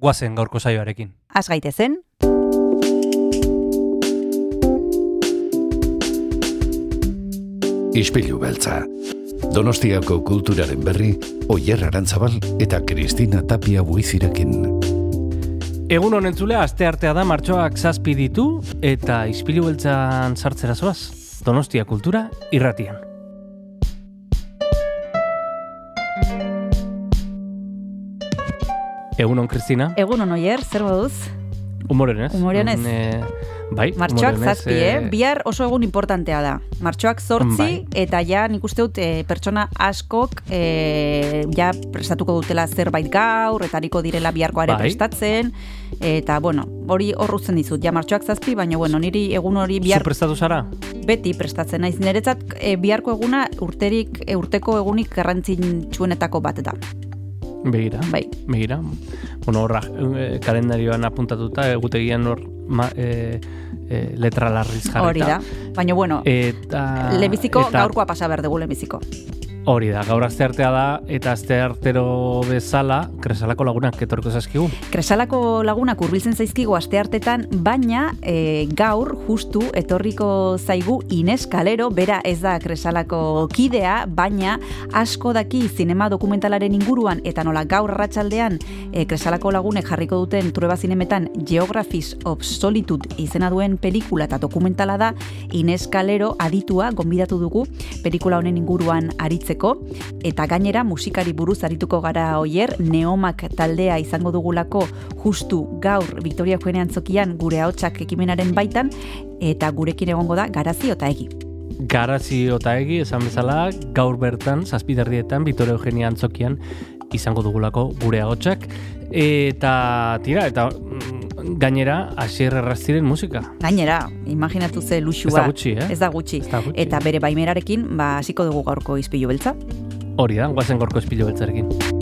guazen gaurko saioarekin. Az gaitezen, Ispilu beltza. Donostiako kulturaren berri, Oyer Arantzabal eta Kristina Tapia buizirekin. Egun honen zule, aste artea da martxoak zazpi ditu eta izpilu beltzan sartzera zoaz. Donostia kultura irratian. Egunon, Kristina. egun onoier, zer moduz? Humoren ez? Humorean ez. Mm, eh, bai, Martxoak humoren zazpi, eh? eh, Bihar oso egun importantea da. Martxoak zortzi, Bai. eta ja nik uste dut eh, pertsona askok eh, ja prestatuko dutela zerbait gaur, eta hariko direla biharkoare Bai. prestatzen, eta bueno, hori horrutzen dizut, ja martxoak zazpi, baina bueno, niri egun hori bihar Zu prestatu zara? beti prestatzen naiz. Niretzat eh, biharko eguna urterik, urteko egunik garrantzitsuenetako bat da. Begira. Bai. Begira. Bueno, horra, eh, kalendarioan apuntatuta, egutegian hor ma, eh, eh, letra larriz jarrita. Hori da. Baina bueno, Eta... Lebiziko eta- gaurkoa pasa behar dugu lebiziko. Hori da, gaur artea da, eta aste artero bezala, kresalako lagunak etorko zaizkigu. Kresalako lagunak hurbiltzen zaizkigu aste hartetan, baina e, gaur justu etorriko zaigu Ines Kalero, bera ez da Kresalako kidea, baina asko daki zinema dokumentalaren inguruan eta nola gaur arratsaldean e, Kresalako lagunek jarriko duten Trueba Zinemetan Geographies of Solitude izena duen pelikula eta dokumentala da Ines Kalero aditua gonbidatu dugu pelikula honen inguruan aritzeko eta gainera musikari buruz arituko gara oier Neomak taldea izango dugulako justu gaur Victoria Eugenia Antzokian gure ahotsak ekimenaren baitan eta gurekin egongo da Garazio eta Egi. Garazio eta egi, esan bezala, gaur bertan, zazpiderdietan, Vittorio Eugenia Antzokian, izango dugulako gure agotsak. Eta, tira, eta mm, gainera, asier erraztiren musika. Gainera, imaginatu ze luxua. Ez da gutxi, eh? Ez da gutxi. Ez da gutxi. Eta bere baimerarekin, ba, hasiko dugu gaurko izpilu beltza. Hori da, guazen gorko espilo beltzarekin.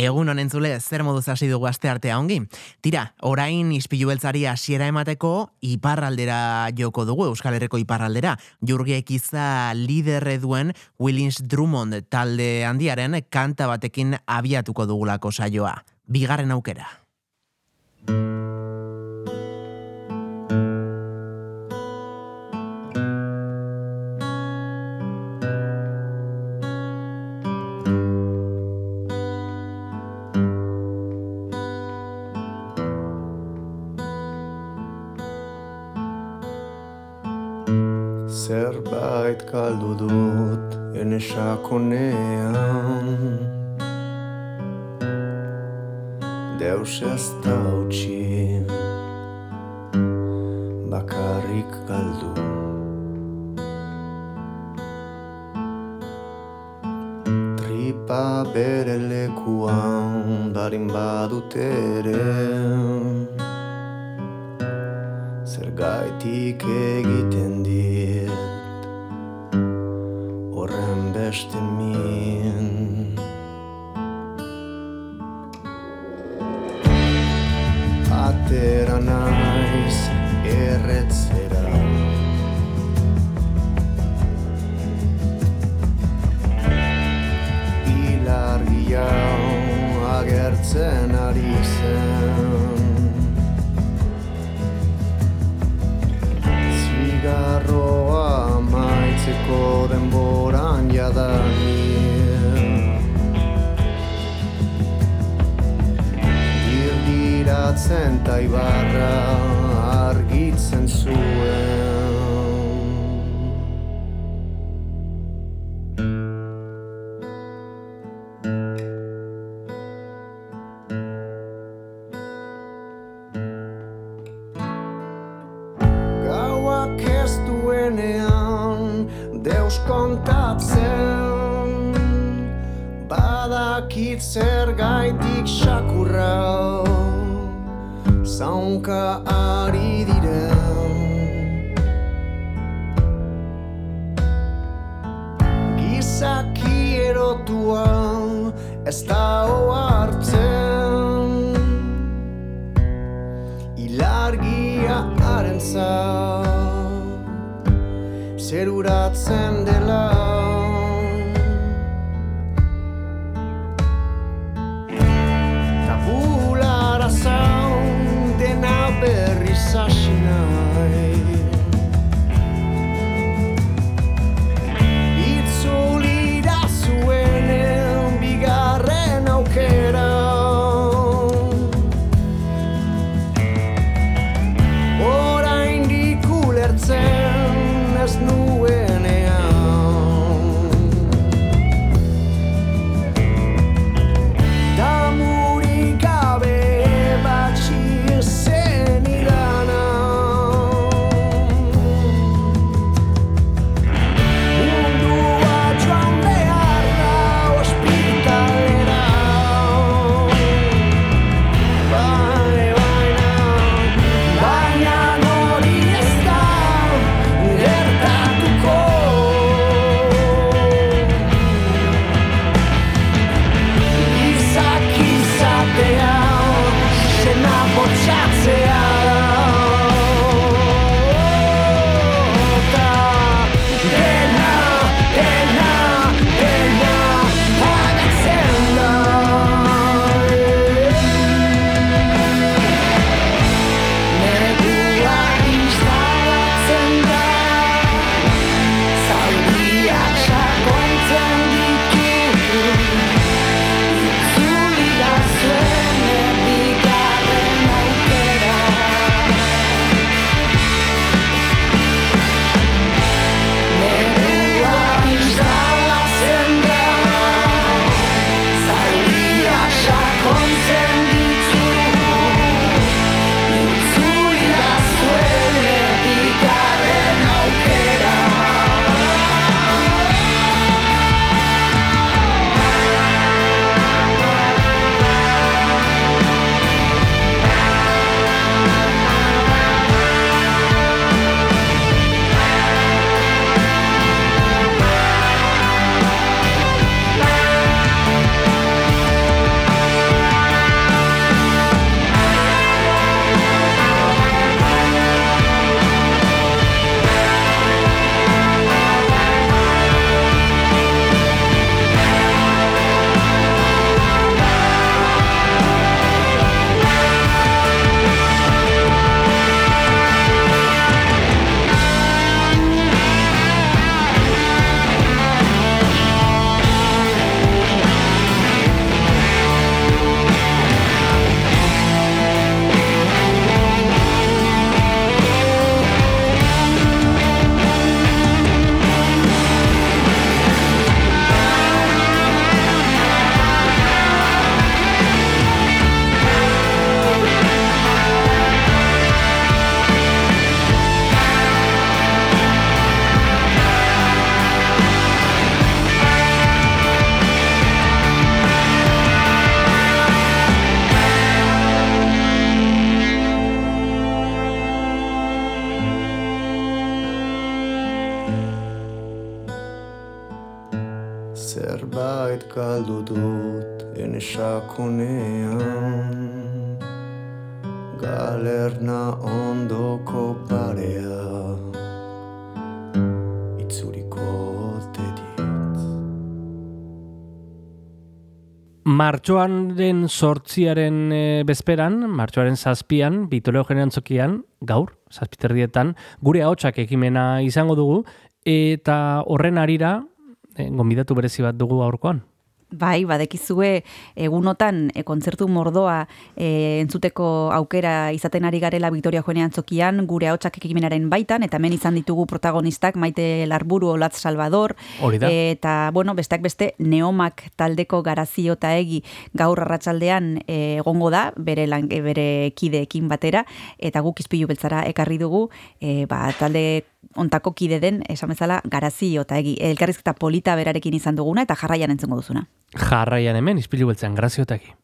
Egun honen zule, zer moduz hasi dugu aste artea ongi? Tira, orain ispilu beltzari hasiera emateko iparraldera joko dugu, Euskal Herriko iparraldera. Jurgiek iza liderre duen Willins Drummond talde handiaren kanta batekin abiatuko dugulako saioa. Bigarren aukera. Kaldu dut ene sakonean Deus ez da utzi Bakarrik galdu. Tripa bere lekuan darin badut ere. Zergaitik egiten dit Horren beste Martxoan den sortziaren e, bezperan, martxoaren zazpian, Bitoleo Generantzokian, gaur, zazpiterdietan, gure haotxak ekimena izango dugu, eta horren arira, e, gombidatu berezi bat dugu aurkoan. Bai, badekizue egunotan e, kontzertu mordoa e, entzuteko aukera izaten ari garela Victoria Joanean txokian, gure haotxak ekimenaren baitan, eta hemen izan ditugu protagonistak Maite Larburu Olatz Salvador, eta, bueno, besteak beste, neomak taldeko garazio eta egi gaur arratsaldean egongo da, bere, lan, bere kideekin batera, eta guk izpilu beltzara ekarri dugu, e, ba, talde ontako kide den, esan bezala, garazi eta egi. Elkarrizketa polita berarekin izan duguna eta jarraian entzengo duzuna. Jarraian hemen, izpilu beltzean, graziotaki.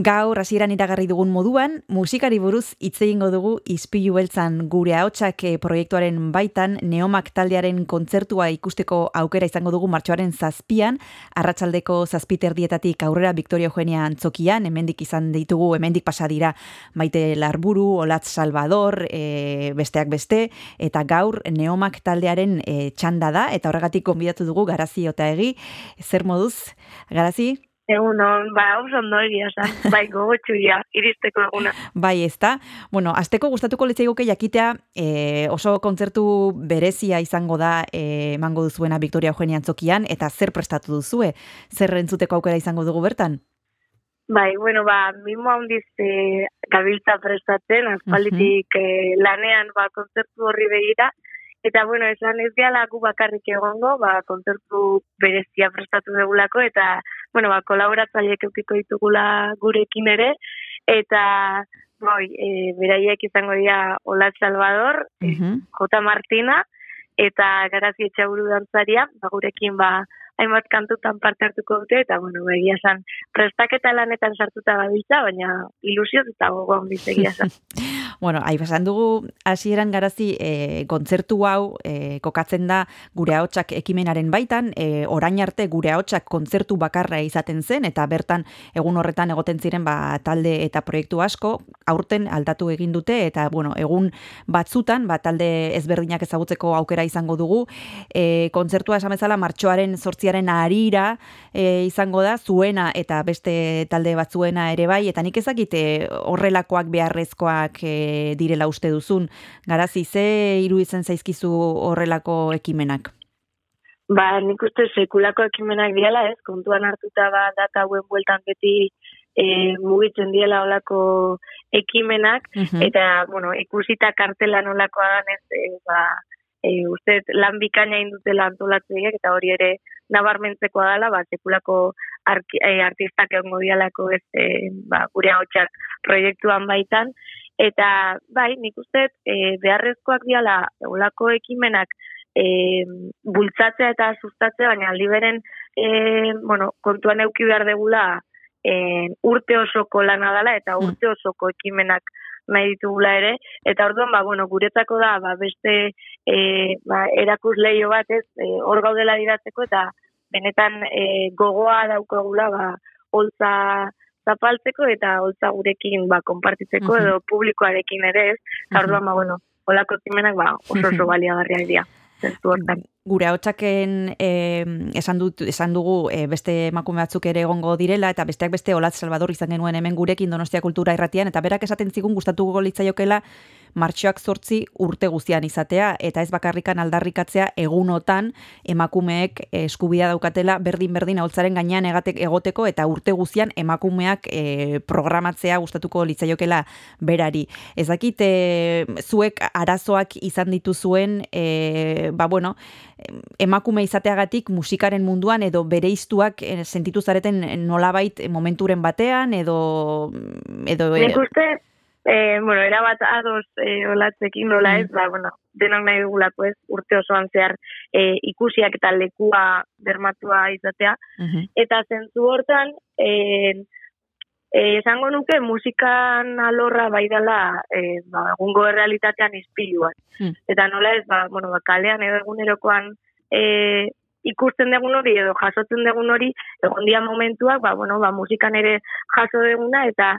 Gaur hasieran iragarri dugun moduan, musikari buruz hitz egingo dugu Ispilu beltzan. Gure ahotsak eh, proiektuaren baitan Neomak taldearen kontzertua ikusteko aukera izango dugu martxoaren zazpian, arratsaldeko zazpiterdietatik aurrera Victoria Eugenia antzokian, hemendik izan ditugu, hemendik pasa dira Maite Larburu, Olatz Salvador, e, besteak beste, eta gaur Neomak taldearen e, txanda da, eta horregatik konbidatu dugu Garazi egi, zer moduz, Garazi? Egun on, ba, oso ondo egia, bai, gogotxu ya, iristeko eguna. Bai, ez da. Bueno, azteko gustatuko litzaiguke jakitea e, oso kontzertu berezia izango da e, emango duzuena Victoria Eugenia Antzokian, eta zer prestatu duzue? Zer rentzuteko aukera izango dugu bertan? Bai, bueno, ba, mimo handiz e, gabiltza prestatzen, azpalditik uh lanean ba, kontzertu horri begira, Eta, bueno, esan ez gehala gu bakarrik egongo, ba, kontzertu berezia prestatu degulako, eta, bueno, ba, kolaboratzaileek eukiko ditugula gurekin ere, eta, boi, e, beraiek izango dira Ola Salvador, J. Martina, eta Garazi Etxaburu dantzaria, ba, gurekin, ba, hainbat kantutan parte hartuko dute, eta, bueno, begia san, prestaketa lanetan sartuta gabiltza, baina ilusioz eta gogoan bizegia san. bueno, ahi basan dugu, hasieran garazi, e, kontzertu hau e, kokatzen da gure haotxak ekimenaren baitan, e, orain arte gure haotxak kontzertu bakarra izaten zen, eta bertan egun horretan egoten ziren ba, talde eta proiektu asko, aurten aldatu egin dute, eta, bueno, egun batzutan, ba, talde ezberdinak ezagutzeko aukera izango dugu, e, kontzertua esamezala martxoaren sortzia guztiaren arira e, izango da, zuena eta beste talde batzuena ere bai, eta nik ezakite horrelakoak beharrezkoak e, direla uste duzun. Garazi, ze iruditzen zaizkizu horrelako ekimenak? Ba, nik uste sekulako ekimenak diala, ez, kontuan hartuta ba, data hauen bueltan beti e, mugitzen diela olako ekimenak, eta, bueno, ikusita kartelan olakoa dan ez, e, ba, e, uste lan bikaina indutela antolatzeiak, eta hori ere nabarmentzekoa dela, ba, sekulako e, artistak egon godialako ez, e, ba, gure hau proiektuan baitan, eta bai, nik uste e, beharrezkoak diala eulako ekimenak e, bultzatzea eta sustatzea, baina liberen e, bueno, kontuan euki behar degula e, urte osoko lana dela eta mm. urte osoko ekimenak nahi ditugula ere, eta orduan, ba, bueno, guretzako da, ba, beste e, ba, erakus lehio bat ez, e, hor gaudela diratzeko, eta benetan e, gogoa daukagula, ba, holtza zapaltzeko, eta holtza gurekin, ba, konpartitzeko, edo publikoarekin ere ez, eta orduan, ba, bueno, holako zimenak, ba, oso oso baliagarria dira gure hautsaken eh, esan, dut, esan dugu eh, beste emakume batzuk ere egongo direla eta besteak beste Olatz Salvador izan genuen hemen gurekin Donostia Kultura Irratian eta berak esaten zigun gustatuko litzaiokela martxoak zortzi urte guztian izatea, eta ez bakarrikan aldarrikatzea egunotan emakumeek eskubia daukatela berdin-berdin holtzaren gainean egatek egoteko, eta urte guztian emakumeak e, programatzea gustatuko litzaiokela berari. Ez dakit, e, zuek arazoak izan dituzuen, e, ba bueno, emakume izateagatik musikaren munduan edo bereiztuak sentitu zareten nolabait momenturen batean edo edo Nik uste E, bueno, era bat ados e, olatzekin nola ez, mm. ba, bueno, denak nahi dugulako ez, urte osoan zehar e, ikusiak eta lekua bermatua izatea. Mm-hmm. Eta zentzu hortan, e, e, esango nuke musikan alorra bai dela e, ba, egungo realitatean izpiluan. Mm. Eta nola ez, ba, bueno, ba, kalean edo egunerokoan e, ikusten dugun hori edo jasotzen dugun hori, egon dia momentuak, ba, bueno, ba, musikan ere jaso duguna, eta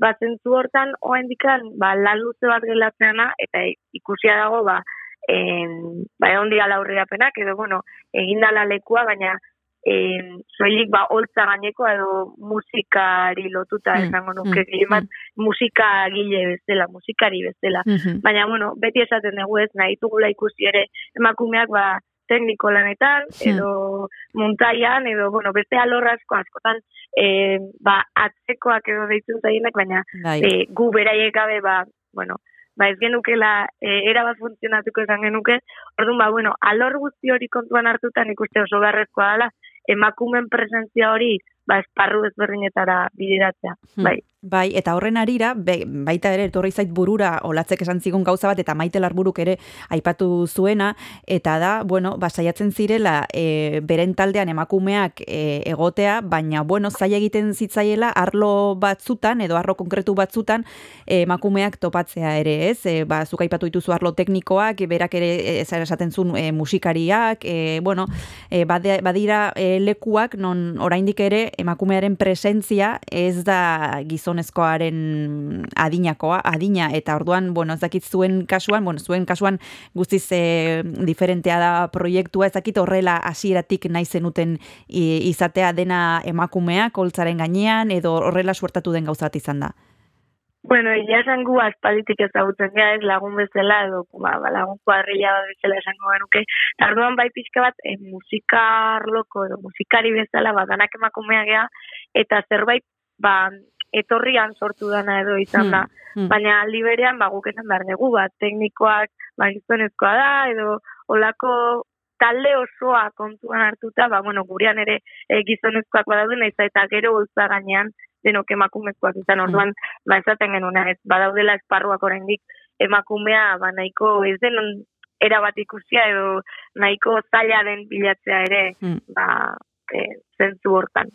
ba, zentzu hortan, oen dikan, ba, lan luze bat gelatzeana, eta ikusia dago, ba, en, ba, egon dira laurriapenak, edo, bueno, egindala lekua, baina, en, soilik, ba, holtza gaineko, edo musikari lotuta, mm, esango nuke, mm, musika gile bezala, musikari bezala. Mm Baina, bueno, beti esaten dugu ez, nahi tugula ikusi ere, emakumeak, ba, tekniko lanetan, hmm. edo montaian, edo, bueno, beste alorrazko askotan, e, ba, atzekoak edo deitzen zaienak, baina e, gu beraiek gabe, ba, bueno, ba, ez genukela, e, era bat funtzionatuko esan genuke, orduan, ba, bueno, alor guzti hori kontuan hartutan ikuste oso garrezkoa dela, emakumen presentzia hori, ba, esparru ezberdinetara bideratzea, hmm. bai. Bai, eta horren arira, baita ere, etorri zait burura, olatzek esan zigun gauza bat, eta maite larburuk ere aipatu zuena, eta da, bueno, basaiatzen zirela, e, beren taldean emakumeak e, egotea, baina, bueno, zai egiten zitzaiela, arlo batzutan, edo arlo konkretu batzutan, e, emakumeak topatzea ere, ez? E, ba, zuk aipatu dituzu arlo teknikoak, e, berak ere, ez esaten zuen, e, musikariak, e, bueno, e, badira e, lekuak, non oraindik ere, emakumearen presentzia, ez da gizon gizonezkoaren adinakoa, adina, eta orduan, bueno, ez dakit zuen kasuan, bueno, zuen kasuan guztiz e, diferentea da proiektua, ez dakit horrela hasieratik nahi zenuten izatea dena emakumea, koltzaren gainean, edo horrela suertatu den gauzat izan da? Bueno, ya esan gu aspalditik ezagutzen gara ez lagun bezala edo ba, ba, lagun kuadrilla bat bezala esango genuke. Tarduan bai pixka bat e, musikar loko edo musikari bezala bat danak emakumea gea eta zerbait ba, etorrian sortu dana edo izan da. Hmm, hmm. Baina aldi berean, ba, guk esan behar dugu, bat, teknikoak, ba, gizonezkoa da, edo olako talde osoa kontuan hartuta, ba, bueno, gurean ere e, gizonezkoak badaude, nahiz eta gero holtza gainean denok emakumezkoak izan hmm. orduan, ba, esaten genuen, ez, badaudela esparruak oraindik emakumea, ba, nahiko, ez den era bat ikusia edo nahiko zaila den bilatzea ere, ba, e, zentzu hortan.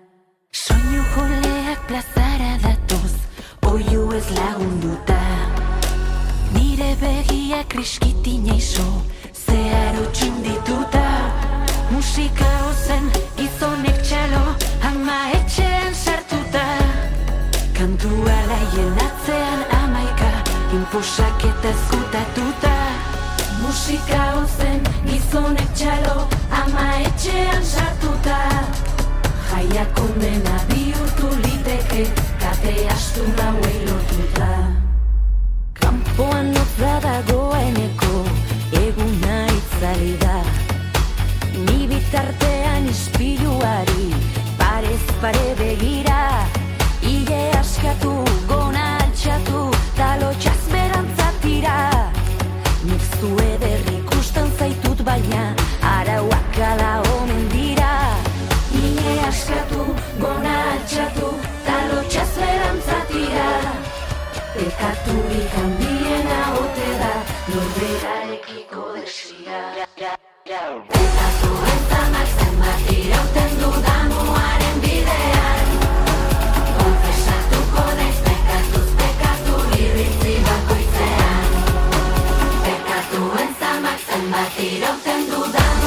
Soinu joleak plazara datoz, oiu ez lagunduta. Nire begia kriskitin eizo, zeharo txundituta Musika ozen gizonek txalo, ama etxean sartuta. Kantua laien atzean amaika, inposak eta zutatuta Musika ozen gizonek txalo, ama etxean sartuta Jaia kondena bihurtu liteke Kate astu nauei lotuta. Kampoan notza dagoeneko Eguna itzali da. Ni bitartean ispiluari Parez pare begira. Ile askatu gona altxatu Talo txazberantzatira Nik zue berrik ustan zaitut baina gona atxatu, talo txazleran zatira. Pekaturik handiena ote da, norbera ekiko desira. Pekatu entzamak zenbat irauten dudan muaren bidean. Konfesatuko naiz pekatuz pekatu irritzi bakoitzean. Pekatu entzamak zenbat irauten dudan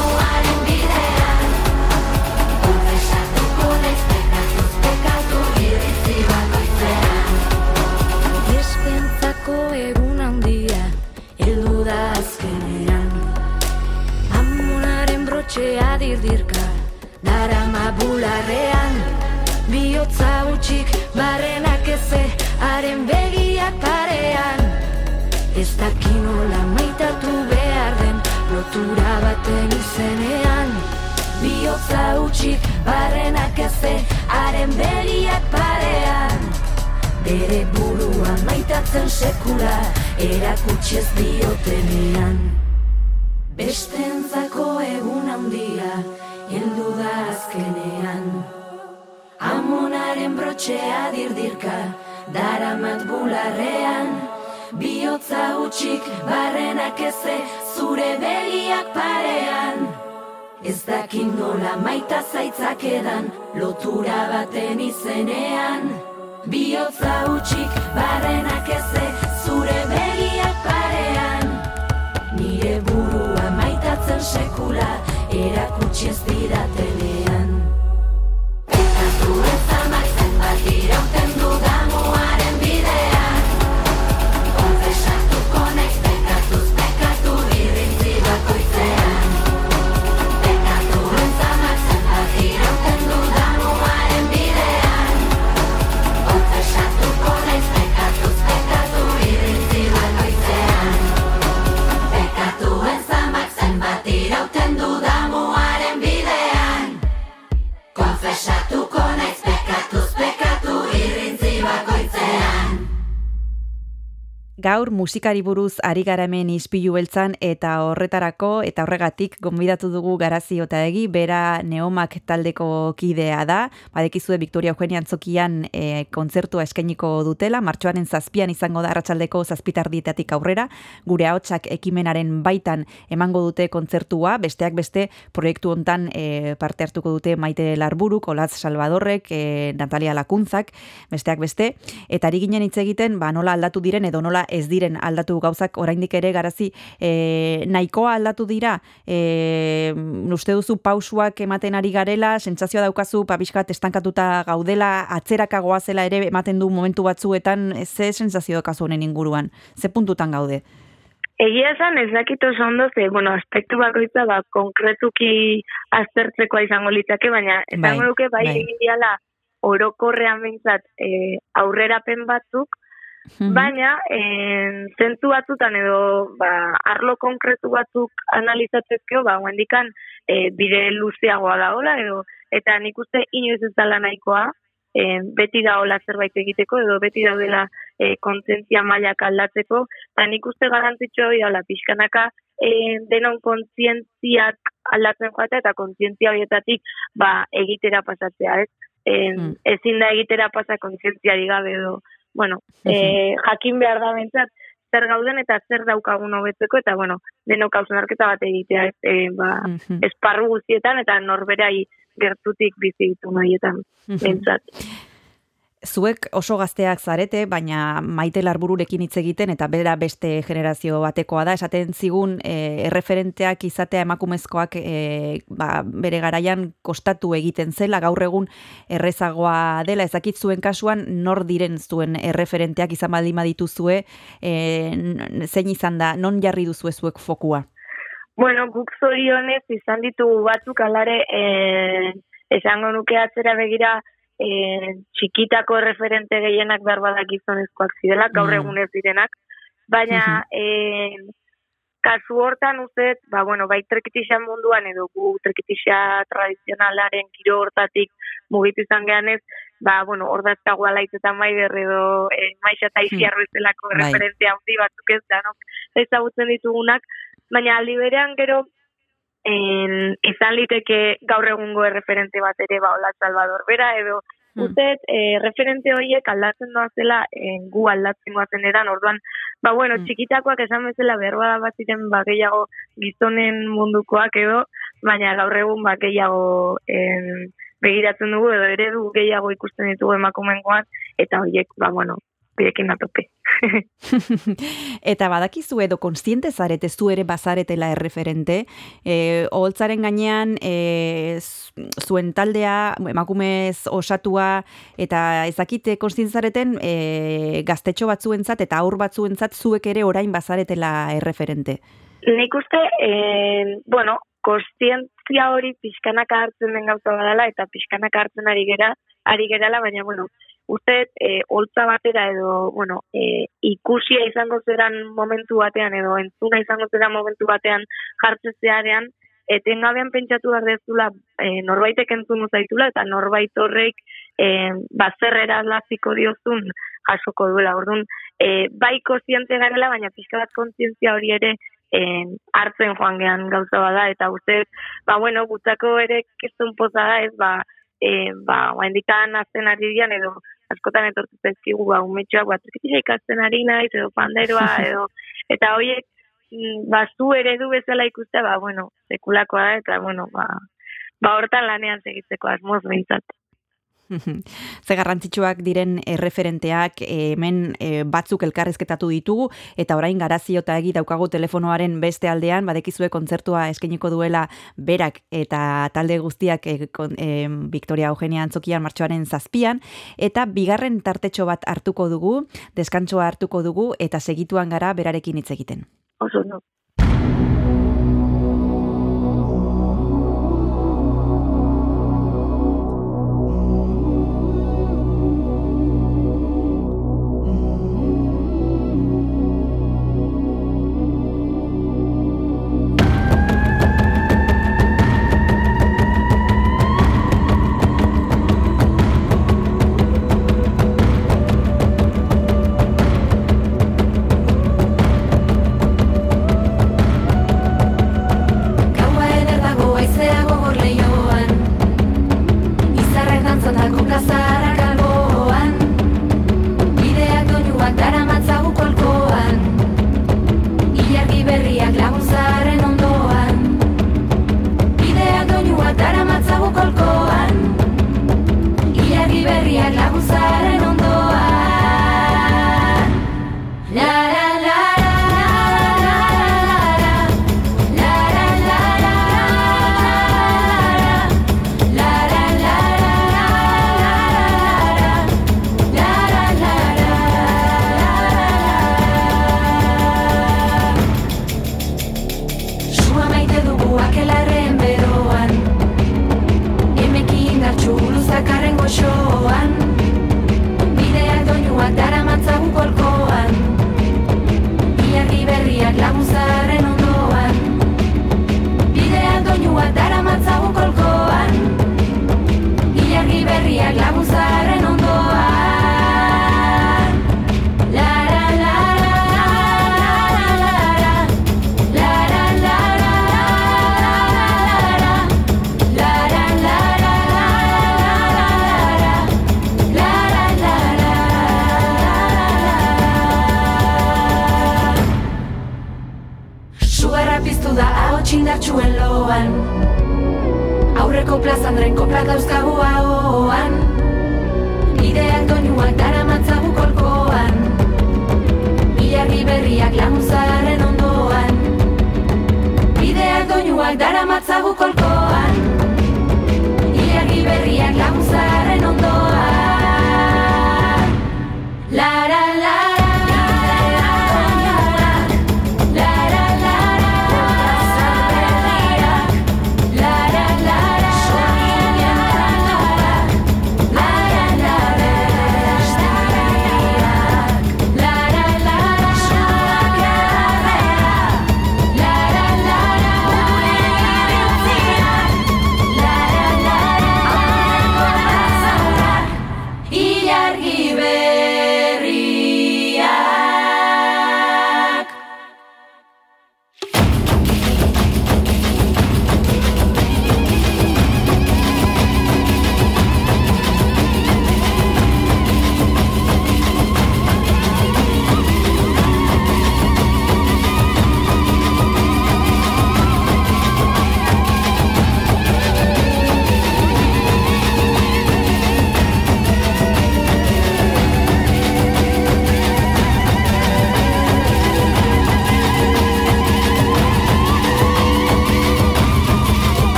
egun handia Eldu da azkenean. Amonaren brotxea dirdirka Dara mabularrean Biotza utxik barrenak eze Haren begiak parean. Ez dakinola maitatu behar den Lotura baten izenean. Biotza utxik barrenak eze Haren begiak parean Bere burua maitatzen sekula Erakutsi ez diotenean. Beste entzako egun handia Heldu da azkenean. Amonaren brotxea dirdirka Daramat bularrean. Biotza utxik barrenak eze Zure begiak parean. Ez dakin nola maita zaitzak edan Lotura baten izenean Biotza utxik barrenak eze zure begiak parean. Nire burua maitatzen sekula erakutsi ez didatenean Ekatu ez amak zenbat irauten Gaur musikari buruz ari gara hemen ispilu beltzan eta horretarako eta horregatik gonbidatu dugu garazi eta egi bera neomak taldeko kidea da. Badekizue Victoria Eugenia Antzokian e, kontzertua eskainiko dutela, martxoaren zazpian izango da arratsaldeko zazpitardietatik aurrera, gure ahotsak ekimenaren baitan emango dute kontzertua, besteak beste proiektu hontan e, parte hartuko dute Maite Larburuk, Olaz Salvadorrek, e, Natalia Lakuntzak, besteak beste, eta ari ginen hitz egiten, ba nola aldatu diren edo nola ez diren aldatu gauzak oraindik ere garazi e, nahikoa aldatu dira. E, uste duzu pausuak ematen ari garela sentsazioa daukazu pabiskat estankatuta gaudela atzerakagoa zela ere ematen du momentu batzuetan ze sentsazio daukazu honen inguruan? Ze puntutan gaude? Egia esan ez dakit oso ondo ze, bueno, aspektu bakoitza ba, konkretuki aztertzekoa izango litzake, baina esango bai, duke bai, bai. egin diala orokorrean bintzat e, aurrerapen batzuk, Baina, en, zentu batzutan edo ba, arlo konkretu batzuk analizatzezkeo, ba, huendikan e, bide luzeagoa da hola, edo, eta nik uste inoiz ez dala nahikoa, e, beti da hola zerbait egiteko, edo beti daudela e, kontzentzia mailak aldatzeko, eta nik uste garantzitxo hori da, pixkanaka, e, denon kontzientziak aldatzen joatea, eta kontzientzia horietatik ba, egitera pasatzea, ez? E, Ezin da egitera pasa kontzientzia gabe edo, bueno, e, jakin behar da bentsat, zer gauden eta zer daukagun hobetzeko eta bueno, denok hausnarketa bat egitea e, ba, esparru guztietan eta norberai gertutik bizi ditu nahietan bentsat zuek oso gazteak zarete, baina maite larbururekin hitz egiten eta bera beste generazio batekoa da, esaten zigun e, erreferenteak izatea emakumezkoak e, ba, bere garaian kostatu egiten zela, gaur egun errezagoa dela, ezakit zuen kasuan nor diren zuen erreferenteak izan baldin dituzue, e, zein izan da, non jarri duzue zuek fokua? Bueno, guk zorionez izan ditugu batzuk alare, e, esango nuke atzera begira, e, txikitako referente gehienak behar badak izonezkoak zirela, gaur mm. egun ez direnak, baina e, kasu hortan uzet, ba, bueno, bai trekitisa munduan edo gu trekitisa tradizionalaren kiro hortatik mugitu izan gehan ez, ba, bueno, hor dazkagoa laitzetan bai edo e, maixa eta iziarro mm. iztelako bai. referentzia handi batzuk ez da, no? ezagutzen ditugunak, baina aldi berean gero en, izan liteke gaur egungo erreferente bat ere ba Ola Salvador bera edo hmm. e, referente horiek aldatzen doa zela en, gu aldatzen goazen edan orduan ba bueno hmm. txikitakoak esan bezala berba bat ziren ba gehiago gizonen mundukoak edo baina gaur egun ba gehiago en, begiratzen dugu edo eredu gehiago ikusten ditugu emakumengoan eta horiek ba bueno birekin atope. eta badakizu edo konstiente zarete zu ere bazaretela erreferente, e, oholtzaren gainean e, zuen taldea, emakumez osatua, eta ezakite konstiente zareten e, gaztetxo batzuentzat eta aur batzuentzat zuek ere orain bazaretela erreferente. Nik uste, e, bueno, konstientzia hori pixkanak hartzen den gauza badala eta pixkanak hartzen ari gera, ari gerala, baina, bueno, uste e, holtza batera edo bueno, e, ikusia izango zeran momentu batean edo entzuna izango zeran momentu batean jartzezearean etengabean pentsatu behar dezula e, norbaitek entzun zaitula eta norbait horrek e, bazerrera laziko diozun jasoko duela. Orduan, e, bai koziente garela, baina pixka bat kontzientzia hori ere e, hartzen joan gehan gauza bada, eta uste, ba bueno, gutzako ere kezun poza da ez, ba, e, ba, oa azten ari dian, edo askotan etortu zaizkigu ba umetxoak bat ikasten ari naiz edo panderoa edo eta hoiek mm, ba zu eredu bezala ikustea ba bueno sekulakoa da eta bueno ba ba hortan lanean segitzeko asmoz behintzat. Ze garrantzitsuak diren erreferenteak hemen e, batzuk elkarrezketatu ditugu eta orain garazio eta egi daukagu telefonoaren beste aldean badekizue kontzertua eskainiko duela berak eta talde guztiak e, e, Victoria Eugenia Antzokian martxoaren zazpian eta bigarren tartetxo bat hartuko dugu, deskantsoa hartuko dugu eta segituan gara berarekin hitz egiten. Oso no.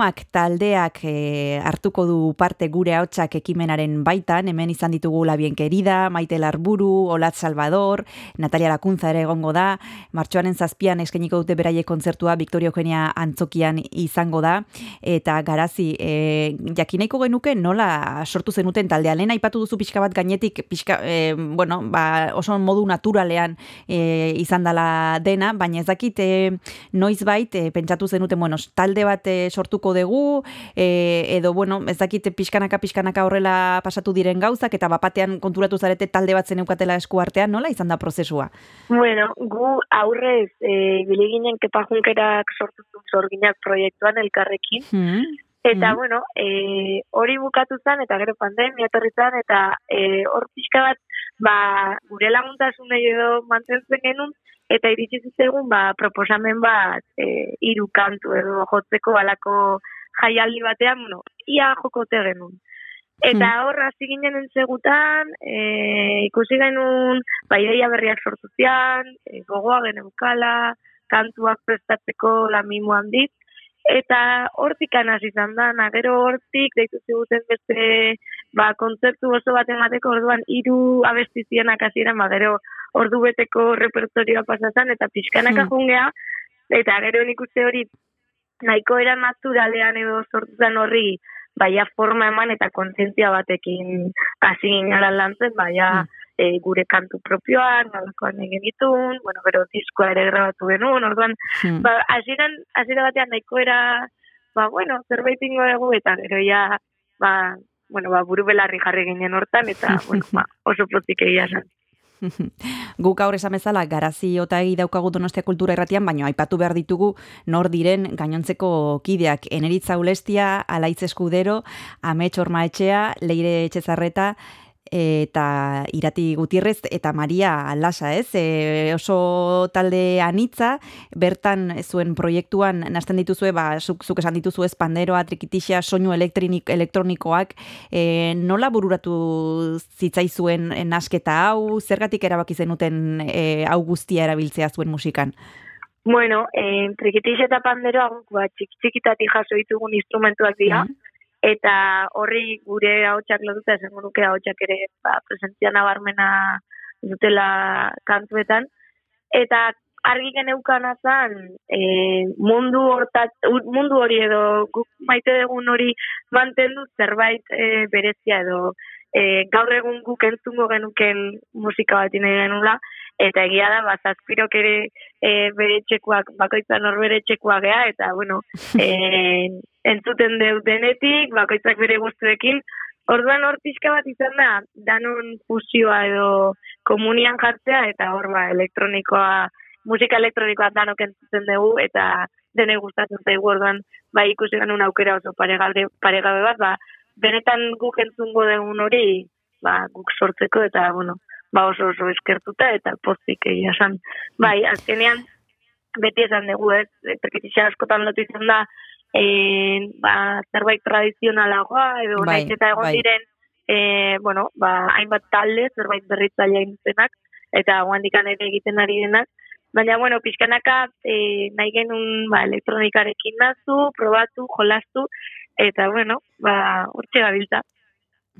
Neomak taldeak e, hartuko du parte gure hautsak ekimenaren baitan, hemen izan ditugu Labien Querida, Maite Larburu, Olat Salvador, Natalia Lakuntza ere egongo da, martxoaren zazpian eskainiko dute beraie kontzertua Victoria Eugenia antzokian izango da, eta garazi, e, jakineiko genuke nola sortu zenuten taldea, lehen aipatu duzu pixka bat gainetik, pixka, e, bueno, ba, oso modu naturalean e, izan dela dena, baina ez dakit e, noiz bait, e, pentsatu zenuten, bueno, talde bat e, sortuko dugu, e, edo, bueno, ez dakit pixkanaka, pixkanaka horrela pasatu diren gauzak, eta bapatean konturatu zarete talde bat zeneukatela esku artean, nola izan da prozesua? Bueno, gu aurrez e, biliginen kepajunkerak sortu zuen zorginak proiektuan elkarrekin. Hmm. Eta, Mhm. bueno, e, hori bukatu zen, eta gero pandemia etorri zen, eta e, hor pixka bat, ba, gure laguntasun edo mantentzen genuen, eta iritsi zitzaigun, ba, proposamen bat, e, hiru kantu edo jotzeko alako jaialdi batean, bueno, ia jokote genuen. Eta hor, hasi ginen entzegutan, e, ikusi genuen, ba, ideia berriak sortu zian, e, gogoa geneukala, kantuak prestatzeko lamimo handit, eta hortik hasi izan da, na, gero hortik deitu ziguten beste ba, kontzertu oso bat emateko orduan hiru abestizienak hasieran ba, gero ordu beteko repertorioa pasazan eta pixkanaka Hmm. jungea, eta gero nik uste hori nahiko era naturalean edo sortu zen horri baia forma eman eta kontzientzia batekin hasi ginara lantzen, baia e, gure kantu propioak, nolakoan egin ditun, bueno, gero diskoa ere grabatu genuen, orduan, Hmm. ba, hasieran hasiera batean nahiko era, ba, bueno, zerbait ingo dugu, eta gero ja, ba, bueno, ba, buru belarri jarri ginen hortan, eta, bueno, ba, oso pozik egia zen. Guk gaur esan bezala garazi otagi daukagu Donostia Kultura Irratian, baina aipatu behar ditugu nor diren gainontzeko kideak Eneritza Ulestia, Alaitz Eskudero, Amets Ormaetxea, Leire Etxezarreta, eta Irati Gutierrez eta Maria Lasa, ez? E, oso talde anitza, bertan zuen proiektuan nazten dituzue, ba, zuk, zuk esan dituzu ez panderoa, trikitixa, soinu elektrinik, elektronikoak, e, nola bururatu zitzaizuen nasketa hau, zergatik erabaki zenuten e, hau guztia erabiltzea zuen musikan? Bueno, eh, trikitiz eta panderoa guk ba, txik, txikitatik jaso ditugun instrumentuak dira, eta horri gure ahotsak lotuta esango nuke ahotsak ere ba, presentzia nabarmena dutela kantuetan. Eta argi geneukana zan, e, mundu, hortat, mundu hori edo guk maite dugun hori mantendu zerbait e, berezia edo e, gaur egun guk entzungo genuken musika bat genula, eta egia da, ba, zazpirok ere e, bere txekuak, bakoitzan hor bere txekuak gea, eta, bueno, e, entzuten deu denetik, bakoitzak bere guztuekin, Orduan hor pixka bat izan da, danon fusioa edo komunian jartzea, eta hor ba, elektronikoa, musika elektronikoa danok entzuten dugu, eta dene gustatzen zaigu orduan, ba, ikusi genuen aukera oso paregabe, paregabe bat, ba, benetan guk entzungo dugun hori, ba, guk sortzeko eta, bueno, ba oso oso eskertuta eta pozik egia san. Bai, azkenean, beti esan dugu ez, perketixia askotan lotu izan da, e, ba, zerbait tradizionalagoa, edo Bai, naiz eta egon bai. diren, e, bueno, ba, hainbat talde, zerbait berritzailea induzenak, eta guandikan ere egiten ari denak, Baina, bueno, pixkanaka e, nahi genuen ba, elektronikarekin nazu, probatu, jolastu, eta, bueno, ba, urtxe gabiltza.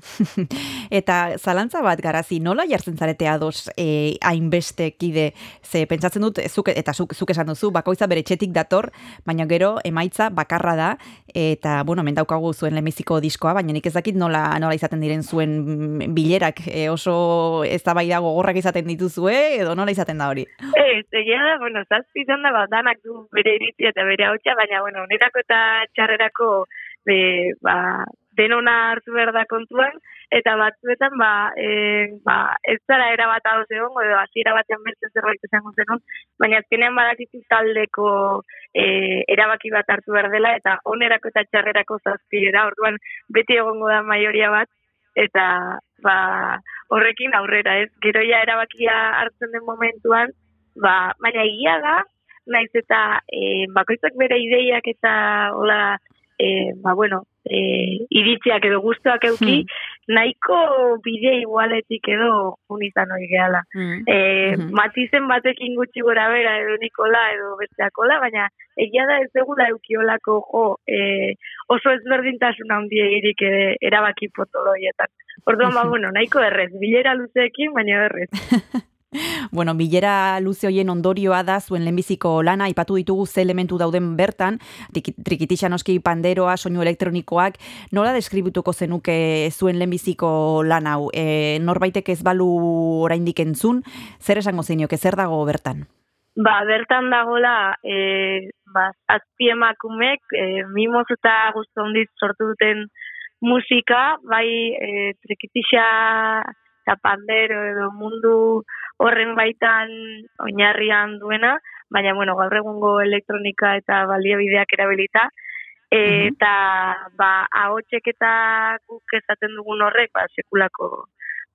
Eta zalantza bat garazi, nola jartzen zarete ados eh, hainbeste kide, ze pentsatzen dut, zuk, eta zuk, zuk esan duzu, bakoitza bere txetik dator, baina gero emaitza bakarra da, eta, bueno, mendaukagu zuen lemiziko diskoa, baina nik ez dakit nola, nola izaten diren zuen bilerak, e, oso ez da gogorrak izaten dituzue, edo nola izaten da hori? Ez, egia da, bueno, zazpi izan da, ba, danak du bere iritzia eta bere hautsa, baina, bueno, onerako eta txarrerako, be, ba, denona hartu behar da kontuan, eta batzuetan, ba, e, ba, ez zara erabat adoz egon, edo hasiera batean bertzen zerbait esango zenun, baina azkenean badakizu taldeko e, erabaki bat hartu behar dela, eta onerako eta txarrerako zazpi era, orduan beti egongo da maioria bat, eta ba, horrekin aurrera, ez? Gero ja erabakia hartzen den momentuan, ba, baina egia da, naiz eta e, bakoitzak bere ideiak eta hola, e, ba, bueno, e, iritziak edo guztuak euki, nahiko bide igualetik edo jun izan hori gehala. Mm. E, Mhm. Matizen batekin gutxi gora bera edo nikola edo besteakola, baina egia da ez egula eukiolako jo e, oso ezberdintasun handiegirik ere erabaki potoloietan. Orduan, ba, bueno, nahiko errez, bilera luzeekin, baina errez. Bueno, bilera luze hoien ondorioa da zuen lehenbiziko lana, aipatu ditugu ze elementu dauden bertan, triki- trikitixa noski panderoa, soinu elektronikoak, nola deskribituko zenuke zuen lehenbiziko lan hau? E, norbaitek ez balu oraindik entzun, zer esango zeinioke, zer dago bertan? Ba, bertan dagola, e, ba, azpi emakumek, e, mimoz eta guztu handiz sortu duten musika, bai e, trikitixa eta pandero edo mundu horren baitan oinarrian duena, baina, bueno, gaur egungo elektronika eta baliabideak erabilita, eta, ba, ahotsek eta guk esaten dugun horrek, ba, sekulako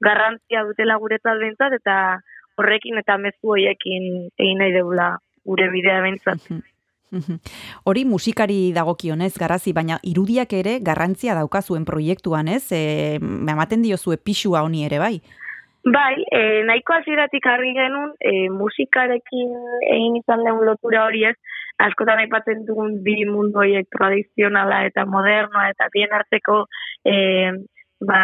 garrantzia dutela guretzat behintzat, eta horrekin eta mezu hoiekin egin nahi degula gure bidea behintzat. Mhm. Mhm. Hori musikari dagokionez garazi, baina irudiak ere garrantzia dauka zuen proiektuan, ez? E, ematen diozue pixua honi ere, bai? Bai, e, nahiko hasieratik harri genuen, e, musikarekin egin izan den lotura hori ez, askotan aipatzen dugun bi mundu horiek tradizionala eta modernoa eta bien arteko e, ba,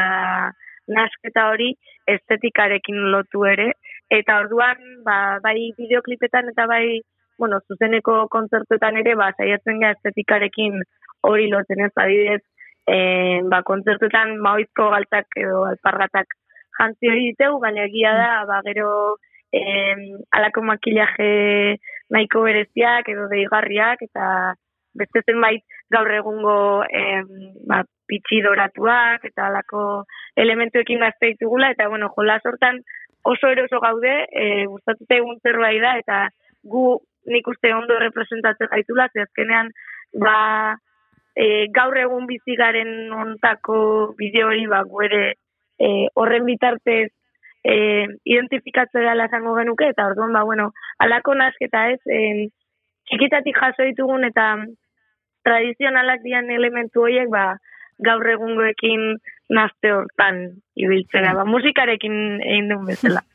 nasketa hori estetikarekin lotu ere, eta orduan ba, bai bideoklipetan eta bai bueno, zuzeneko kontzertuetan ere ba, saiatzen gara estetikarekin hori lotzen ez, adibidez, e, ba, kontzertuetan maoizko galtzak edo alpargatak jantzi hori ditegu, baina egia da, ba, gero em, alako makillaje nahiko bereziak edo deigarriak, eta beste zenbait gaur egungo em, ba, pitxi doratuak, eta alako elementuekin gazte ditugula, eta bueno, jola sortan oso eroso gaude, e, gustatute egun zerbait da, eta gu nik uste ondo representatzen gaitula, ze azkenean, ba, e, gaur egun bizi garen ontako bideo hori ba gu ere e, horren bitartez e, identifikatze dela esango genuke eta orduan ba bueno alako nasketa ez e, txikitatik jaso ditugun eta tradizionalak dian elementu horiek ba gaur egungoekin nazte hortan ibiltzera ba musikarekin egin duen bezala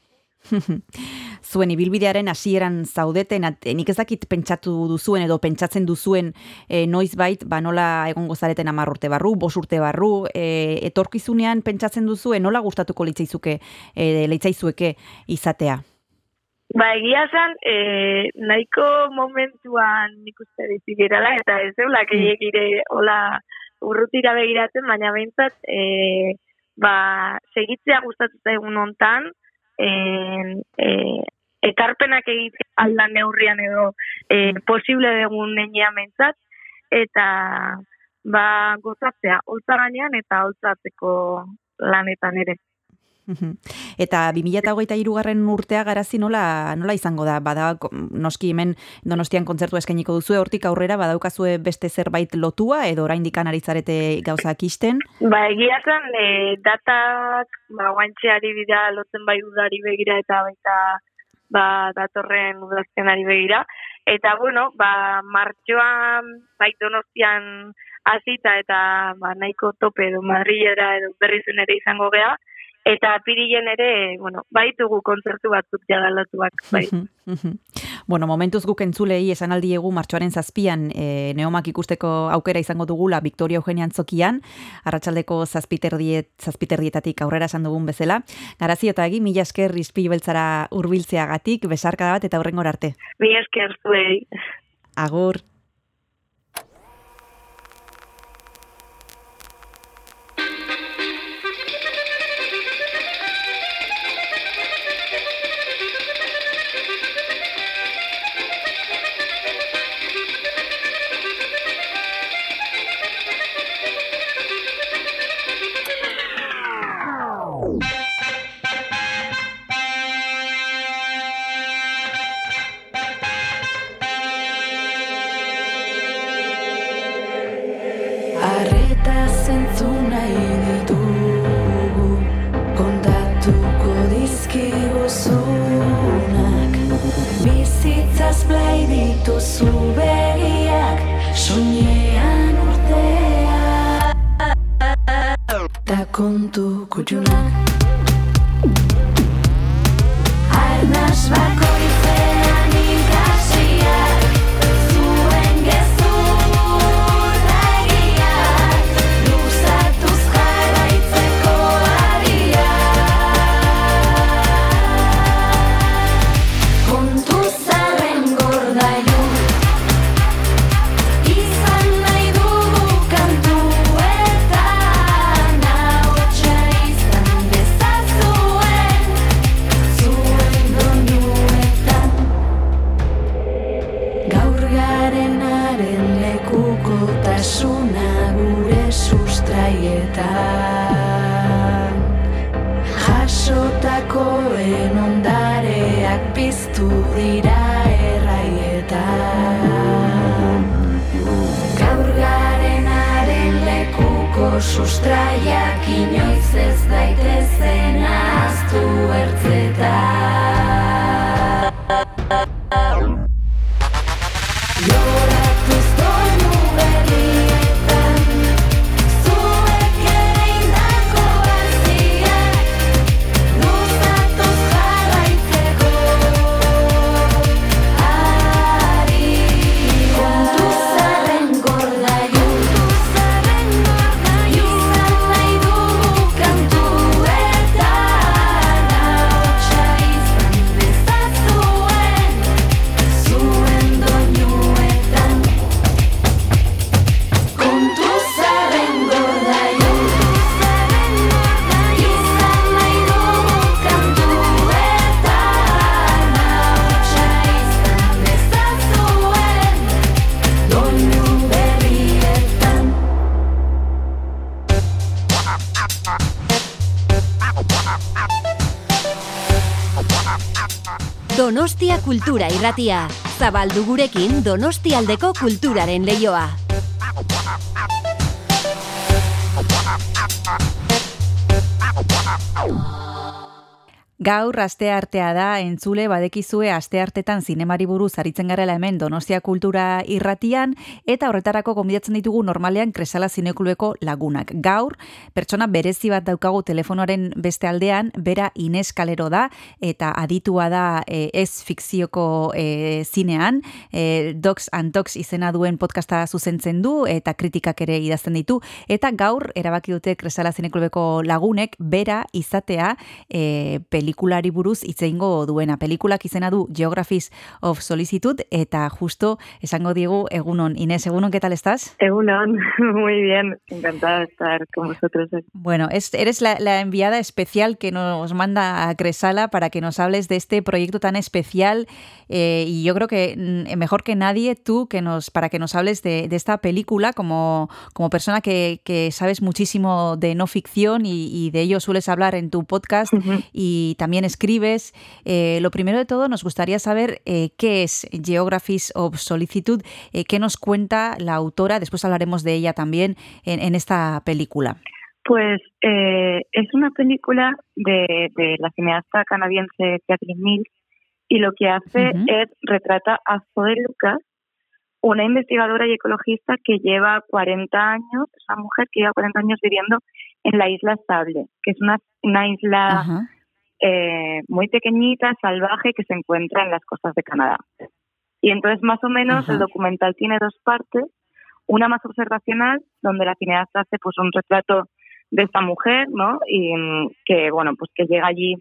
zuen ibilbidearen hasieran zaudeten, eh, nik ez dakit pentsatu duzuen edo pentsatzen duzuen e, noizbait, ba nola egongo zareten amar urte barru, bos urte barru, e, etorkizunean pentsatzen duzuen nola gustatuko litzaizuke, e, litzaizueke izatea? Ba, egia zan, e, nahiko momentuan nik uste gerala, eta ez eula, gehiek ire, hola, urrutira begiratzen, baina behintzat, e, ba, segitzea gustatu zaigun hontan, en, e, ekarpenak egitea aldan neurrian edo e, posible dugun neinean behintzat, eta ba, gozatzea, holtza gainean eta holtzatzeko lanetan ere. Eta 2008 garren urtea garazi nola, nola izango da? Bada, noski hemen donostian kontzertu eskainiko duzu, hortik aurrera badaukazue beste zerbait lotua edo oraindik anaritzarete gauzak isten? Ba, egia zen, e, datak, ba, guantxeari bidea lotzen bai udari begira eta baita ba, datorren udazkenari begira. Eta, bueno, ba, martxoan, bai donostian azita eta ba, nahiko tope edo Madrilera edo berrizen ere izango gea, Eta pirilen ere, bueno, baitugu kontzertu batzuk jadalatuak, bai. bueno, momentuz guk entzulei esan aldiegu martxoaren zazpian e, neomak ikusteko aukera izango dugula Victoria Eugenia Antzokian, arratsaldeko zazpiterdiet, zazpiterdietatik aurrera esan dugun bezala. Garazio eta egin, mila esker rizpilu beltzara urbiltzeagatik, besarka bat eta horrengor arte. Mila esker zuei. Agur. dituzu begiak soinean urtea Ta kontu kutxunak Arnaz bako sustraietan Jasotakoen ondareak piztu dira erraietan. Gaur garenaren lekuko sustraiak inoiz ez daitezen aztu ertzetan. Kultura irratia. Zabaldu gurekin Donostialdeko kulturaren leioa. Gaur aste artea da entzule badekizue aste artetan zinemari buruz aritzen garela hemen Donostia Kultura irratian eta horretarako gonbidatzen ditugu normalean Kresala Zinekulueko lagunak. Gaur pertsona berezi bat daukagu telefonoaren beste aldean, bera Ines Kalero da eta aditua da e, ez fikzioko e, zinean, e, Docs and Talks izena duen podcasta zuzentzen du eta kritikak ere idazten ditu eta gaur erabaki dute Kresala Zinekulueko lagunek bera izatea e, pelikulari buruz itzeingo duena. Pelikulak izena du Geographies of Solicitude eta justo esango digu egunon. Inés, egunon, ¿qué tal estás? Egunon, muy bien, encantada de estar con vosotros. Bueno, es, eres la, la, enviada especial que nos manda a Cresala para que nos hables de este proyecto tan especial eh, y yo creo que mm, mejor que nadie tú que nos para que nos hables de, de esta película como, como persona que, que, sabes muchísimo de no ficción y, y, de ello sueles hablar en tu podcast uh -huh. y también escribes. Eh, lo primero de todo nos gustaría saber eh, qué es Geographies of Solicitude, eh, qué nos cuenta la autora, después hablaremos de ella también en, en esta película. Pues eh, es una película de, de, la cineasta canadiense Catherine Mills y lo que hace uh -huh. es retrata a Zoe Lucas, una investigadora y ecologista que lleva 40 años, es una mujer que lleva 40 años viviendo en la isla Sable, que es una, una isla. Eh, muy pequeñita, salvaje, que se encuentra en las costas de Canadá. Y entonces, más o menos, el documental tiene dos partes. Una más observacional, donde la cineasta hace pues un retrato de esta mujer, ¿no? Y que, bueno, pues que llega allí,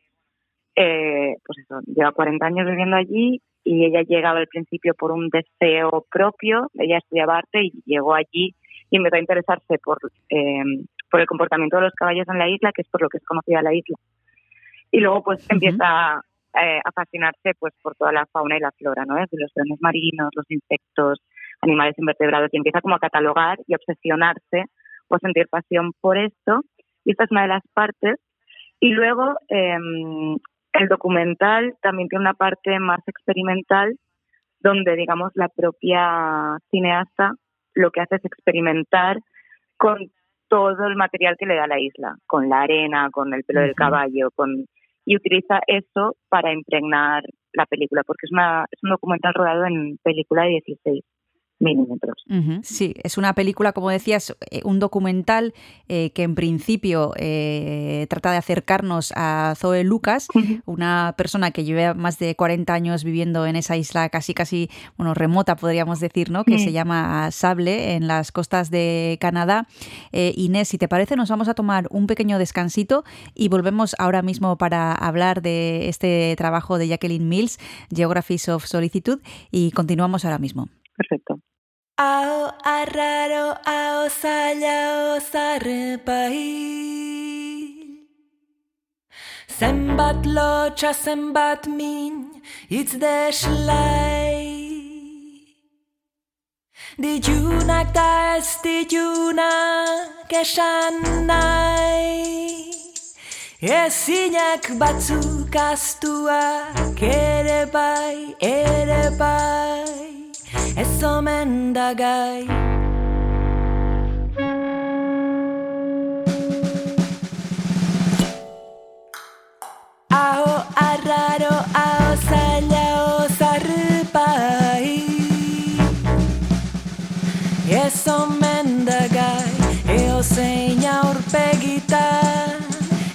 eh, pues eso, lleva 40 años viviendo allí y ella llegaba al principio por un deseo propio, ella estudiaba arte y llegó allí y empezó a interesarse por, eh, por el comportamiento de los caballos en la isla, que es por lo que es conocida la isla. Y luego pues uh -huh. empieza eh, a fascinarse pues por toda la fauna y la flora, ¿no? Desde los leones marinos, los insectos, animales invertebrados, y empieza como a catalogar y obsesionarse o sentir pasión por esto. Y esta es una de las partes. Y luego eh, el documental también tiene una parte más experimental donde, digamos, la propia cineasta lo que hace es experimentar con todo el material que le da la isla, con la arena, con el pelo uh -huh. del caballo, con y utiliza eso para impregnar la película, porque es, una, es un documental rodado en película de 16 milímetros. Uh -huh. Sí, es una película, como decías, eh, un documental eh, que en principio eh, trata de acercarnos a Zoe Lucas, uh -huh. una persona que lleva más de 40 años viviendo en esa isla casi casi, bueno, remota podríamos decir, ¿no? Que uh -huh. se llama Sable, en las costas de Canadá. Eh, Inés, si te parece, nos vamos a tomar un pequeño descansito y volvemos ahora mismo para hablar de este trabajo de Jacqueline Mills, Geographies of Solicitude, y continuamos ahora mismo. Perfecto. Ao arraro, ao zaila, ao zarrepai Zenbat lotxa, zenbat min, itz deslai Dijunak da ez dijunak esan nahi Ezinak batzuk astuak ere bai, ere bai ez omen da gai. Aho arraro, aho zaila, aho zarripai Ez omen da gai, eo zein aurpegitan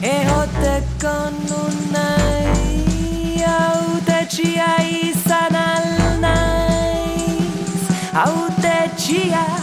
Ehoteko nunai, autetxia izan dia.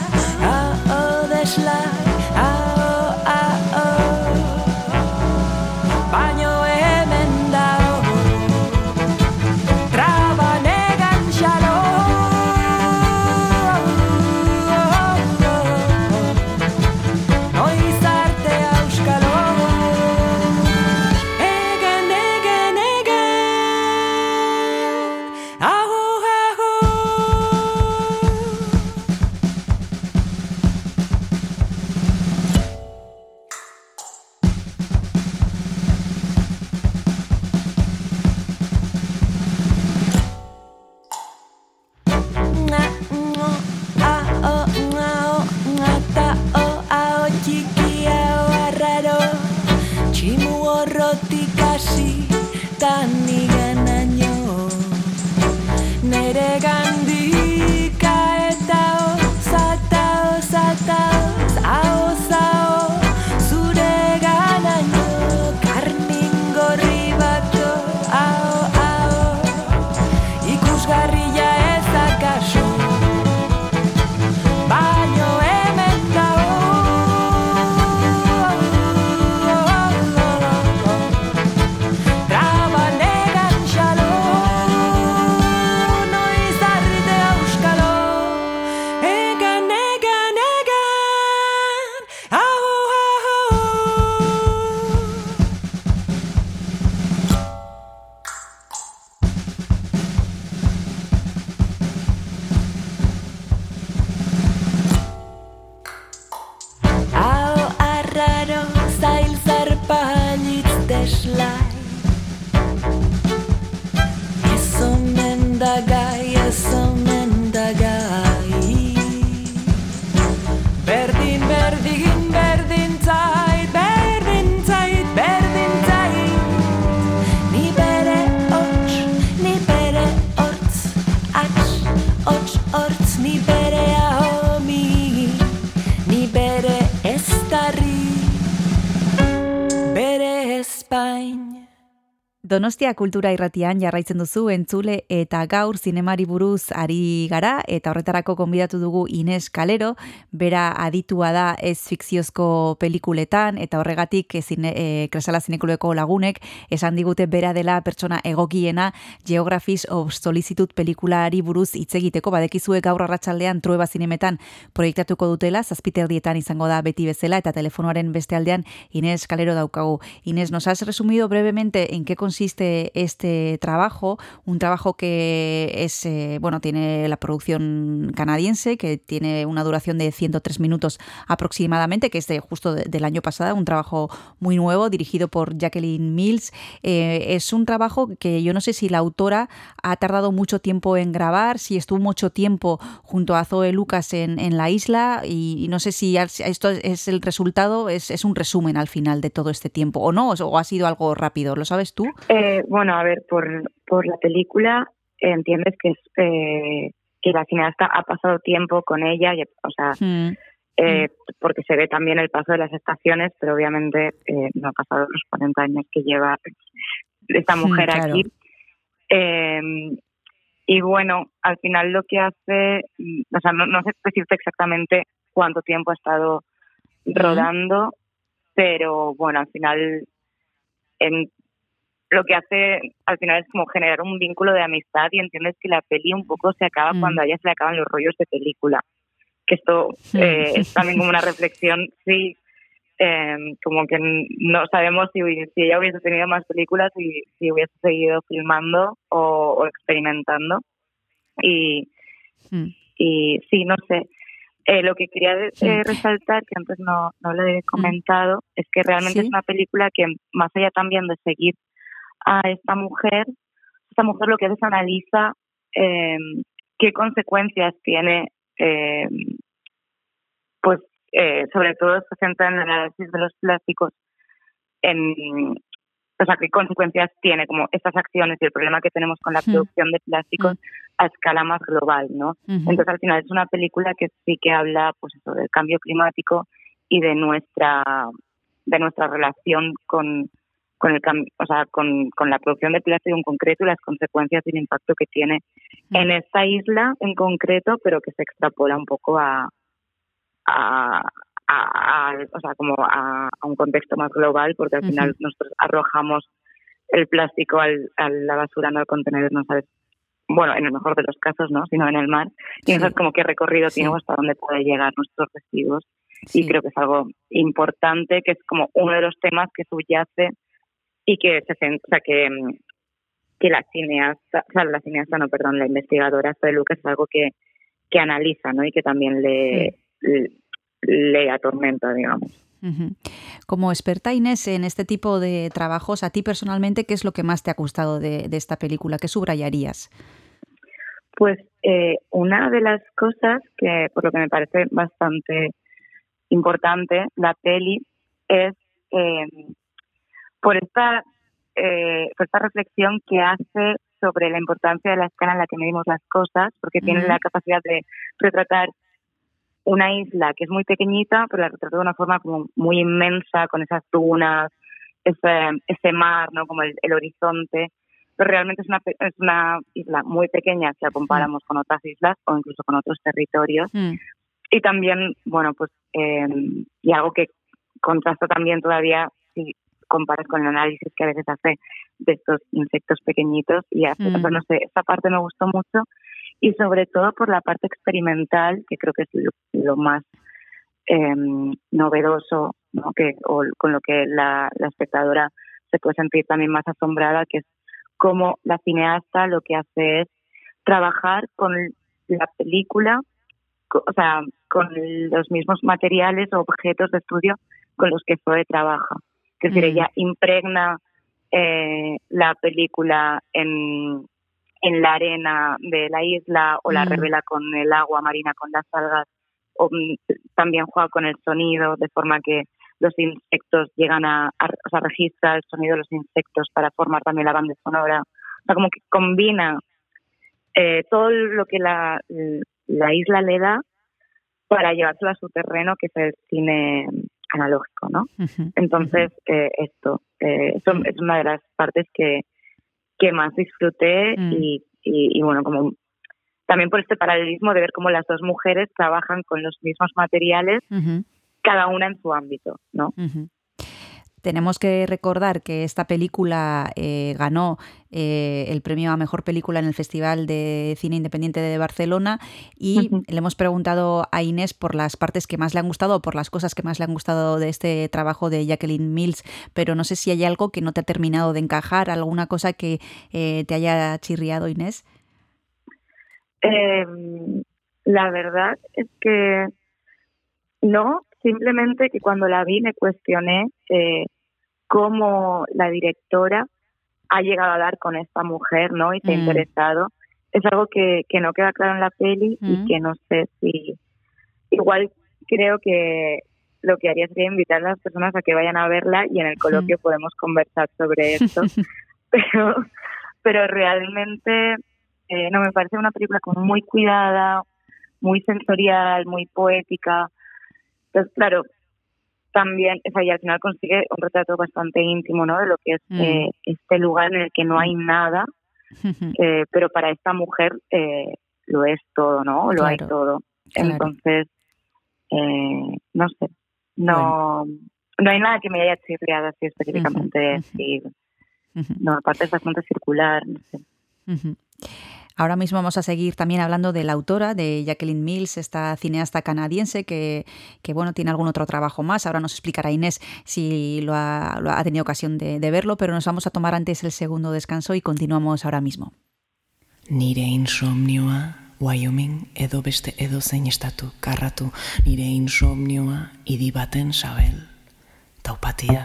Donostia kultura irratian jarraitzen duzu entzule eta gaur zinemari buruz ari gara eta horretarako konbidatu dugu Ines Kalero, bera aditua da ez fikziozko pelikuletan eta horregatik zine, e, kresala zinekuleko lagunek esan digute bera dela pertsona egokiena Geographies of Solicitude pelikulari buruz hitz egiteko badekizue gaur arratsaldean trueba zinemetan proiektatuko dutela, zazpiterdietan izango da beti bezala eta telefonoaren beste aldean Ines Kalero daukagu. Ines, nos has resumido brevemente en qué consiste este trabajo, un trabajo que es, eh, bueno, tiene la producción canadiense, que tiene una duración de 103 minutos aproximadamente, que es de, justo de, del año pasado, un trabajo muy nuevo, dirigido por Jacqueline Mills. Eh, es un trabajo que yo no sé si la autora ha tardado mucho tiempo en grabar, si estuvo mucho tiempo junto a Zoe Lucas en, en la isla, y, y, no sé si esto es el resultado, es, es un resumen al final de todo este tiempo, o no, o ha sido algo rápido, ¿lo sabes tú? Eh, bueno, a ver, por, por la película eh, entiendes que es eh, que la cineasta ha pasado tiempo con ella, y, o sea, mm. eh, porque se ve también el paso de las estaciones, pero obviamente eh, no ha pasado los 40 años que lleva esta mujer mm, claro. aquí. Eh, y bueno, al final lo que hace, mm, o sea, no, no sé decirte exactamente cuánto tiempo ha estado rodando, mm. pero bueno, al final en lo que hace al final es como generar un vínculo de amistad y entiendes que la peli un poco se acaba mm. cuando a ella se le acaban los rollos de película. Que esto eh, es también como una reflexión, sí, eh, como que no sabemos si, si ella hubiese tenido más películas y si hubiese seguido filmando o, o experimentando. Y, mm. y sí, no sé. Eh, lo que quería eh, resaltar, que antes no, no lo he comentado, es que realmente ¿Sí? es una película que, más allá también de seguir a esta mujer, esta mujer lo que hace es analiza eh, qué consecuencias tiene, eh, pues eh, sobre todo se centra en el análisis de los plásticos, en, o sea, qué consecuencias tiene como estas acciones y el problema que tenemos con la producción de plásticos a escala más global, ¿no? Entonces al final es una película que sí que habla pues eso, del cambio climático y de nuestra de nuestra relación con con el o sea, con, con la producción de plástico en concreto y las consecuencias y el impacto que tiene en esta isla en concreto, pero que se extrapola un poco a, a, a, a o sea, como a, a, un contexto más global, porque al final uh -huh. nosotros arrojamos el plástico al, a la basura, no al contenedor, no sabes, bueno, en el mejor de los casos, ¿no? Sino en el mar. Y no sabes como qué recorrido sí. tiene hasta dónde puede llegar nuestros residuos. Sí. Y creo que es algo importante, que es como uno de los temas que subyace y que se o sea, que, que la cineasta, o sea, la cineasta, no, perdón, la investigadora Lucas es algo que, que analiza, ¿no? Y que también le, sí. le, le atormenta, digamos. Como experta Inés en este tipo de trabajos, a ti personalmente, ¿qué es lo que más te ha gustado de, de esta película? ¿Qué subrayarías? Pues eh, una de las cosas que, por lo que me parece bastante importante, la peli, es eh, por esta, eh, por esta reflexión que hace sobre la importancia de la escala en la que medimos las cosas, porque uh -huh. tiene la capacidad de retratar una isla que es muy pequeñita, pero la retrata de una forma como muy inmensa, con esas dunas, ese, ese mar, ¿no? como el, el horizonte. Pero realmente es una, es una isla muy pequeña si la comparamos con otras islas o incluso con otros territorios. Mm. Y también, bueno, pues, eh, y algo que contrasta también todavía, si comparas con el análisis que a veces hace de estos insectos pequeñitos y hace, mm. o sea, no sé, esta parte me gustó mucho y sobre todo por la parte experimental, que creo que es lo, lo más eh, novedoso, ¿no? que, o con lo que la, la espectadora se puede sentir también más asombrada, que es cómo la cineasta lo que hace es trabajar con la película, o sea, con los mismos materiales o objetos de estudio con los que Zoe trabaja. Que es decir, mm. ella impregna eh, la película en, en la arena de la isla o la mm. revela con el agua marina, con las algas, o mm, también juega con el sonido, de forma que los insectos llegan a, a, o sea, registra el sonido de los insectos para formar también la banda sonora. O sea, como que combina eh, todo lo que la, la isla le da para llevárselo a su terreno, que es el cine, analógico, ¿no? Entonces, eh, esto, eh, eso es una de las partes que, que más disfruté mm. y, y, bueno, como también por este paralelismo de ver cómo las dos mujeres trabajan con los mismos materiales, cada una en su ámbito, ¿no? Tenemos que recordar que esta película eh, ganó eh, el premio a Mejor Película en el Festival de Cine Independiente de Barcelona y le hemos preguntado a Inés por las partes que más le han gustado, por las cosas que más le han gustado de este trabajo de Jacqueline Mills, pero no sé si hay algo que no te ha terminado de encajar, alguna cosa que eh, te haya chirriado, Inés. Em, la verdad es que no, simplemente que cuando la vi me cuestioné eh, cómo la directora ha llegado a dar con esta mujer, ¿no? Y se ha mm. interesado. Es algo que, que no queda claro en la peli y mm. que no sé si... Igual creo que lo que haría sería invitar a las personas a que vayan a verla y en el coloquio podemos conversar sobre esto. pero, pero realmente eh, no me parece una película como muy cuidada, muy sensorial, muy poética. Entonces, claro, también, o sea, y al final consigue un retrato bastante íntimo, ¿no? De lo que es mm. eh, este lugar en el que no hay nada, eh, pero para esta mujer eh, lo es todo, ¿no? Lo hay todo. Entonces, eh, no sé, no, no hay nada que me haya chirriado así específicamente decir. No, aparte es bastante circular, no sé. Ahora mismo vamos a seguir también hablando de la autora, de Jacqueline Mills, esta cineasta canadiense que, bueno, tiene algún otro trabajo más. Ahora nos explicará Inés si lo ha, tenido ocasión de, verlo, pero nos vamos a tomar antes el segundo descanso y continuamos ahora mismo. Nire Wyoming, edo edo nire sabel. Taupatia,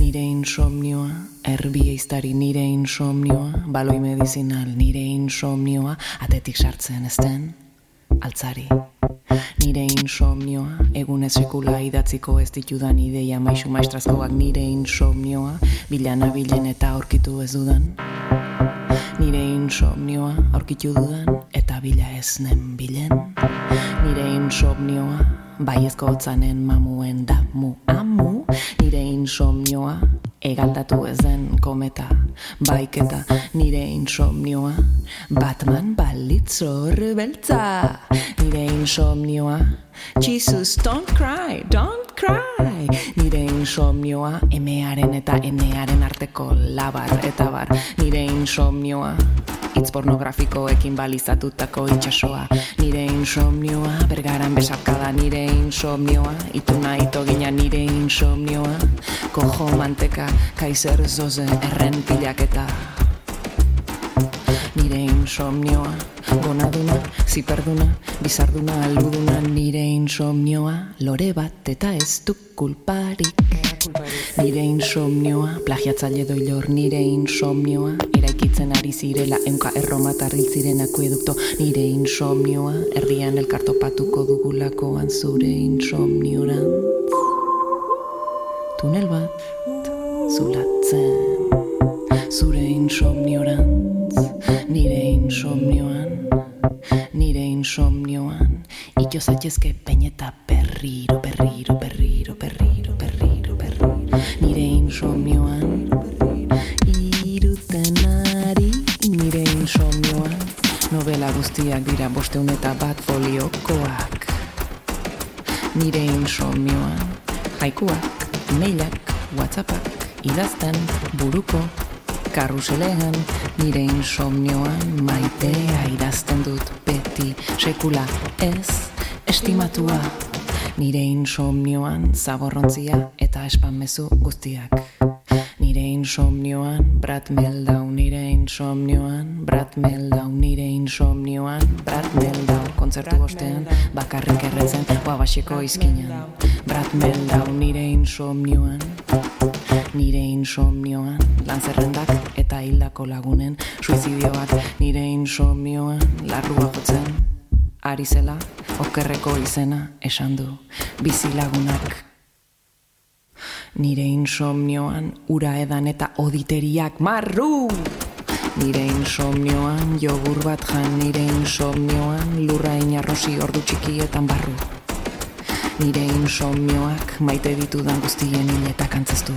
nire insomnioa, erbi eiztari nire insomnioa, baloi medizinal nire insomnioa, atetik sartzen ezten, altzari. Nire insomnioa, egun sekula idatziko ez ditudan ideia maisu maestrazkoak nire insomnioa, bilana bilen eta aurkitu ez dudan. Nire insomnioa, aurkitu dudan, eta bila ez nen bilen. Nire insomnioa, baiezko otzanen mamuen damu amu, nire insomnioa, egaldatu ezen kometa, baiketa. Nire insomnioa, Batman balitzor beltza, nire insomnioa, Jesus, don't cry, don't cry, nire insomnioa, emearen eta enearen arteko labar eta bar, nire insomnioa, itz pornografikoekin balizatutako itxasoa Nire insomnioa, bergaran besarkada. Nire insomnioa Ituna ito gina nire insomnioa Kojo manteka, kaiser zoze, erren pilaketa Nire insomnioa, gonaduna, ziperduna, bizarduna, aluduna Nire insomnioa, lore bat eta ez du kulparik. Nire insomnioa, plagiatzaile doilor nire insomnioa Eraikitzen ari zirela enka erromatarril ziren akuedukto. Nire insomnioa, herrian elkartopatuko dugulakoan zure insomniorantz Tunel bat, zulatzen Zure insomniorantz, nire insomnioan Nire insomnioan, ito zaitezke peñeta perriro, perriro, perriro, perriro, perriro nire insomnioan iruten ari nire insomnioan. Novela guztiak dira bosteun eta bat foliokoak. Nire insomnioan haikuak, mailak, whatsappak idazten buruko karruselean nire insomnioan maitea idazten dut beti sekula ez estimatua Nire insomnioan zaborrontzia eta espanmezu guztiak. Nire insomnioan brat meldau, nire insomnioan brat meldau, nire insomnioan brat meldau. Kontzertu bostean bakarrik erretzen guabaseko izkinan. Brat meldau, nire insomnioan, nire insomnioan lan zerrendak eta hildako lagunen suizidioak nire insomnioan larrua jotzen ari zela, okerreko izena esan du, bizi lagunak. Nire insomnioan, ura edan eta oditeriak marru! Nire insomnioan, jogur bat jan, nire insomnioan, lurra inarrosi ordu txikietan barru. Nire insomnioak maite ditudan guztien hiletak antzaztu.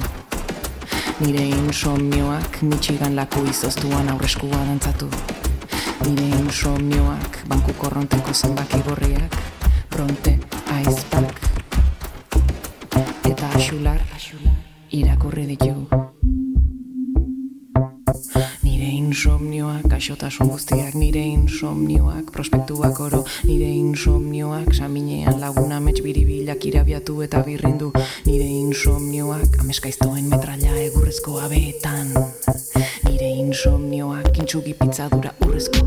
Nire insomnioak Michigan laku izoztuan aurreskua dantzatu. Nire insomnioak banku korronteko zenbaki gorriak, bronte, aizpak, eta asular, irakurri ditu. insomnioak, gaixotasun guztiak, nire insomnioak, prospektuak oro, nire insomnioak, saminean laguna mets biribilak irabiatu eta birrindu, nire insomnioak, ameskaiztoen metralla egurrezko abeetan, nire insomnioak, intxugi pizzadura urrezko,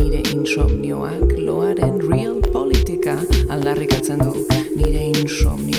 nire insomnioak, loaren real politika aldarrikatzen du, nire insomnioak,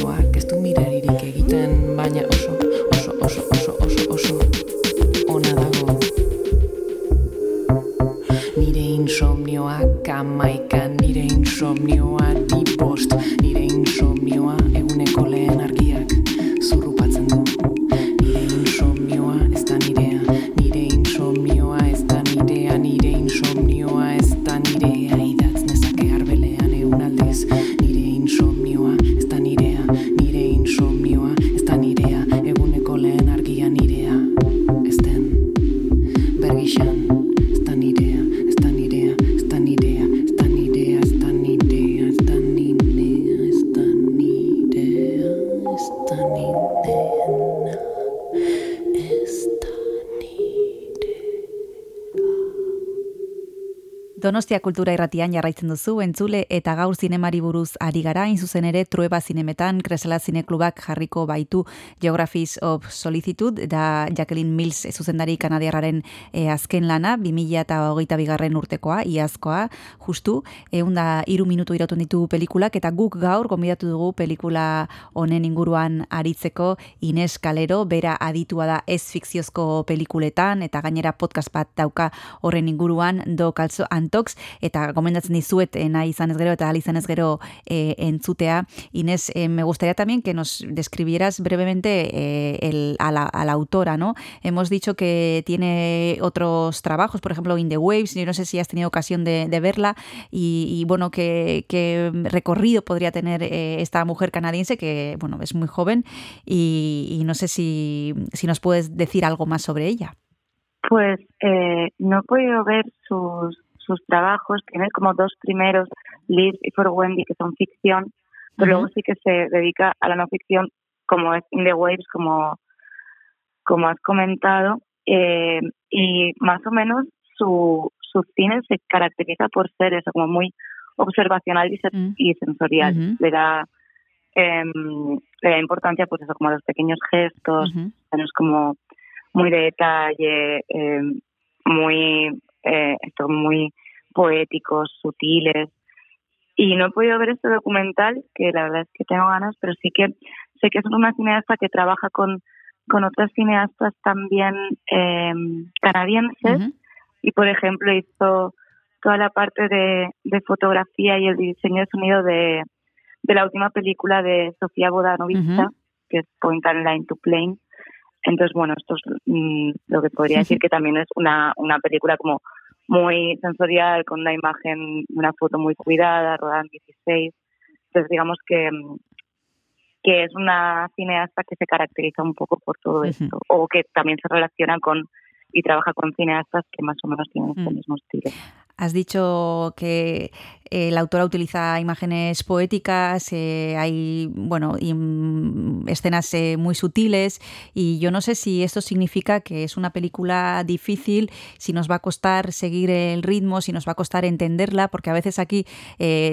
Donostia Kultura Irratian jarraitzen duzu entzule eta gaur zinemari buruz ari gara. In zuzen ere Trueba Zinemetan Kresala Zineklubak jarriko baitu Geographies of Solicitude da Jacqueline Mills zuzendari kanadiarraren e, azken lana 2022 bigarren urtekoa iazkoa. Justu eunda iru minutu irautun ditu pelikulak eta guk gaur gonbidatu dugu pelikula honen inguruan aritzeko Ines Kalero bera aditua da ez fikziozko pelikuletan eta gainera podcast bat dauka horren inguruan. Do kalzo Tox eta gomendatzen dizuet eh, nahi izan ez gero eta izan ez eh. Inés, eh, me gustaría también que nos describieras brevemente a, la, autora, ¿no? Hemos dicho que tiene otros trabajos, por ejemplo, In the Waves, yo no sé si has tenido ocasión de, verla y, bueno, qué, recorrido podría tener esta mujer canadiense que, bueno, es muy joven y, no sé si, si nos puedes decir algo más sobre ella. Pues no he podido ver sus, sus trabajos, tiene como dos primeros, Liz y For Wendy, que son ficción, pero uh -huh. luego sí que se dedica a la no ficción, como es In the Waves, como, como has comentado, eh, y más o menos su, su cine se caracteriza por ser eso, como muy observacional y, uh -huh. y sensorial. Uh -huh. Le da eh, le da importancia pues eso como a los pequeños gestos uh -huh. es como muy de detalle eh, muy eh, esto muy poéticos sutiles y no he podido ver este documental que la verdad es que tengo ganas pero sí que sé que es una cineasta que trabaja con con otras cineastas también eh, canadienses uh -huh. y por ejemplo hizo toda la parte de, de fotografía y el diseño de sonido de de la última película de Sofía Bodanovista, uh -huh. que es Point and Line to Plane. Entonces, bueno, esto es mmm, lo que podría decir que también es una, una película como muy sensorial, con una imagen, una foto muy cuidada, rodada en 16. Entonces, digamos que, que es una cineasta que se caracteriza un poco por todo uh -huh. esto, o que también se relaciona con y trabaja con cineastas que más o menos tienen este mm. mismo estilo. Has dicho que eh, la autora utiliza imágenes poéticas, eh, hay bueno, mm, escenas eh, muy sutiles y yo no sé si esto significa que es una película difícil, si nos va a costar seguir el ritmo, si nos va a costar entenderla, porque a veces aquí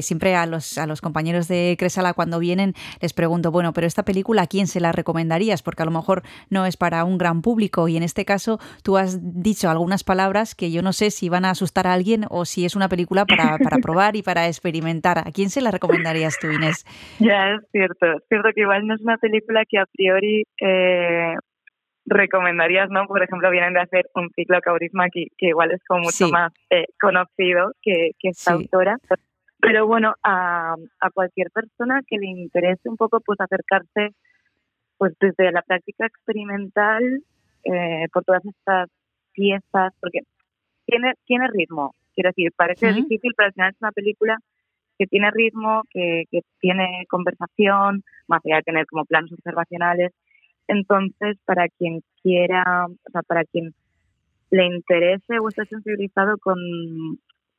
siempre a los, a los compañeros de Cresala cuando vienen les pregunto, bueno, pero esta película ¿a quién se la recomendarías? Porque a lo mejor no es para un gran público y en este caso tú has dicho algunas palabras que yo no sé si van a asustar a alguien o si es una película para, para probar y para experimentar. ¿A quién se la recomendarías tú, Inés? Ya, es cierto. Es cierto que igual no es una película que a priori eh, recomendarías, ¿no? Por ejemplo, vienen de hacer un ciclo Caurisma que, que igual es como mucho sí. más eh, conocido que, que esta sí. autora. Pero bueno, a, a cualquier persona que le interese un poco pues acercarse pues desde la práctica experimental eh, por todas estas piezas, porque tiene, tiene ritmo, quiero decir, parece uh -huh. difícil, pero al final es una película que tiene ritmo, que, que tiene conversación, más allá de tener como planos observacionales. Entonces, para quien quiera, o sea, para quien le interese o esté sensibilizado con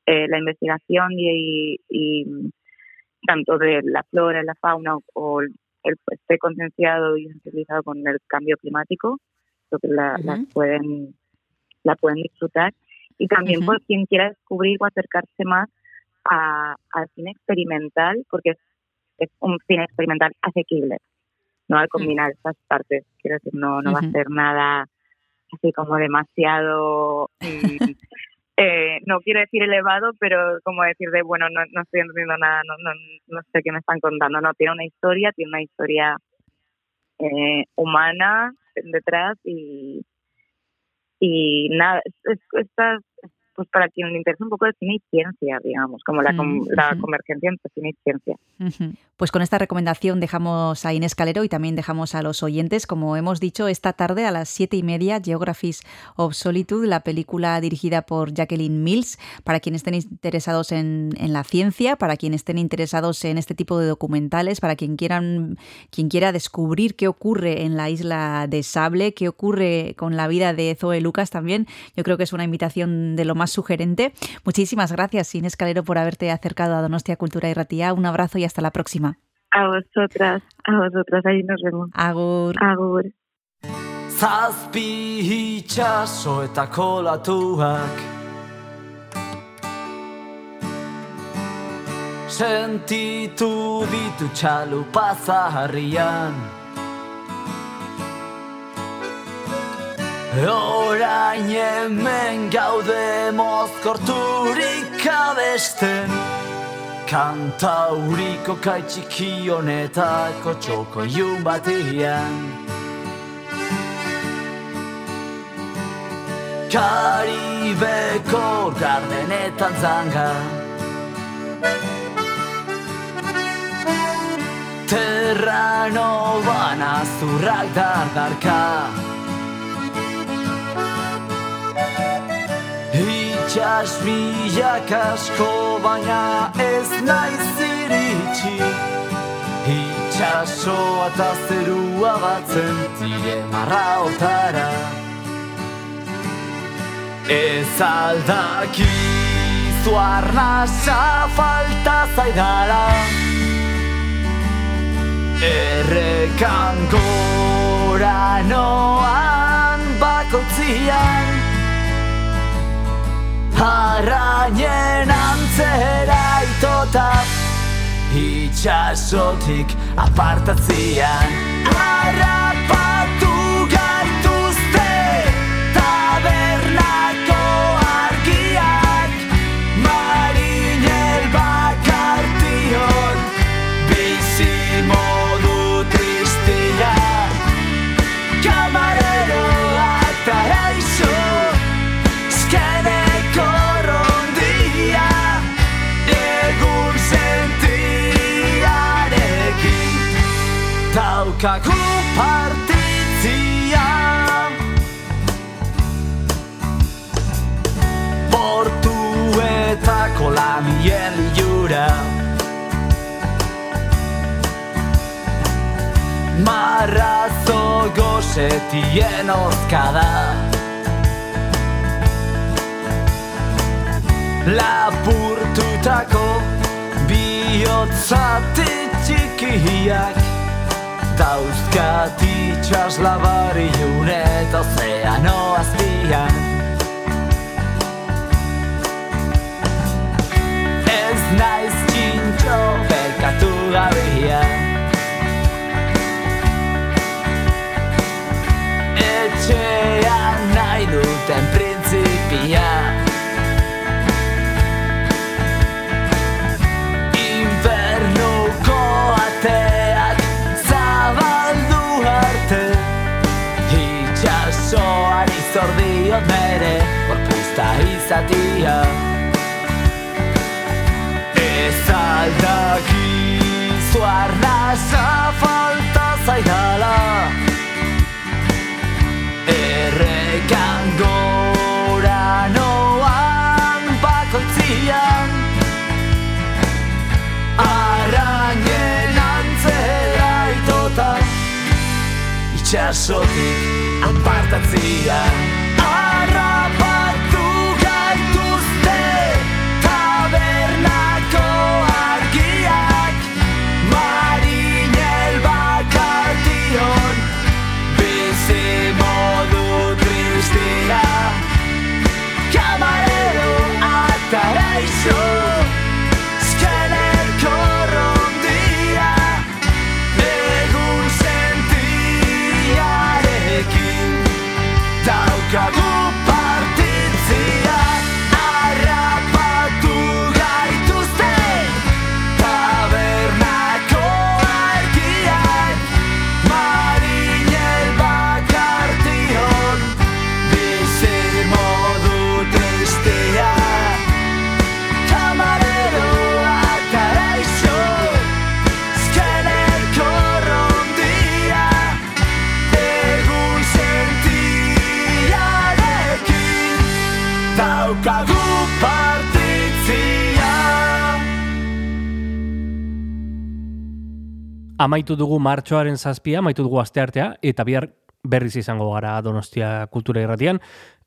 eh, la investigación y, tanto de la flora, la fauna o el, esté concienciado y sensibilizado con el cambio climático, creo que la, pueden la pueden disfrutar y también por quien quiera descubrir o acercarse más a, al cine experimental, porque es, un cine experimental asequible, no al combinar estas partes, quiero decir, no, no va a ser nada así como demasiado Eh, no quiero decir elevado, pero como decir de, bueno, no, no estoy entendiendo nada, no, no, no sé qué me están contando. No, tiene una historia, tiene una historia eh, humana detrás y, y nada, es, estas pues para quien le interesa un poco de cine y ciencia, digamos, como la, mm, la convergencia entre cine y ciencia. Pues con esta recomendación dejamos a Inés Calero y también dejamos a los oyentes, como hemos dicho, esta tarde a las siete y media, Geographies of Solitude, la película dirigida por Jacqueline Mills, para quienes estén interesados en, en la ciencia, para quienes estén interesados en este tipo de documentales, para quien quieran, quien quiera descubrir qué ocurre en la isla de Sable, qué ocurre con la vida de Zoe Lucas también. Yo creo que es una invitación de lo más sugerente. Muchísimas gracias, Inés Calero, por haberte acercado a Donostia Cultura y Ratía. Un abrazo y hasta la próxima. A vosotras, a vosotras, ahí nos vemos. Agur. Agur. Zazpi itxaso eta kolatuak Sentitu ditu txalu pazarrian Orain hemen gaude mozkorturik abesten. Kanta uriko kaitxiki honetako txoko iun batian. Karibeko gardenetan zanga. Terrano bana zurrak dardarka Itxas milak asko baina ez naiz iritsi Itxasoa eta zerua batzen tire marra otara Ez aldaki zuarna falta zaidala Errekan gora noan bakotzian Arrainen antzera itota Itxasotik apartatzian Arrapatu Taukaku partitzia Portuetako lamien liura Marrazo gozetien ozkada Lapurtutako bihotzate txikiak Dauzkat itxas labari junet ozeano azpian Ez naiz txintxo berkatu gabia Etxean nahi duten printzipia bere Gorpuzta izatia. Ez aldaki Zuar nasa falta zaidala. Errekan gora noan bakoitzian. Arrangen antzera itota. Itxasotik apartatzian Amaitu dugu martxoaren zazpia, amaitu dugu asteartea, eta bihar berriz izango gara Donostia Kultura Irratian,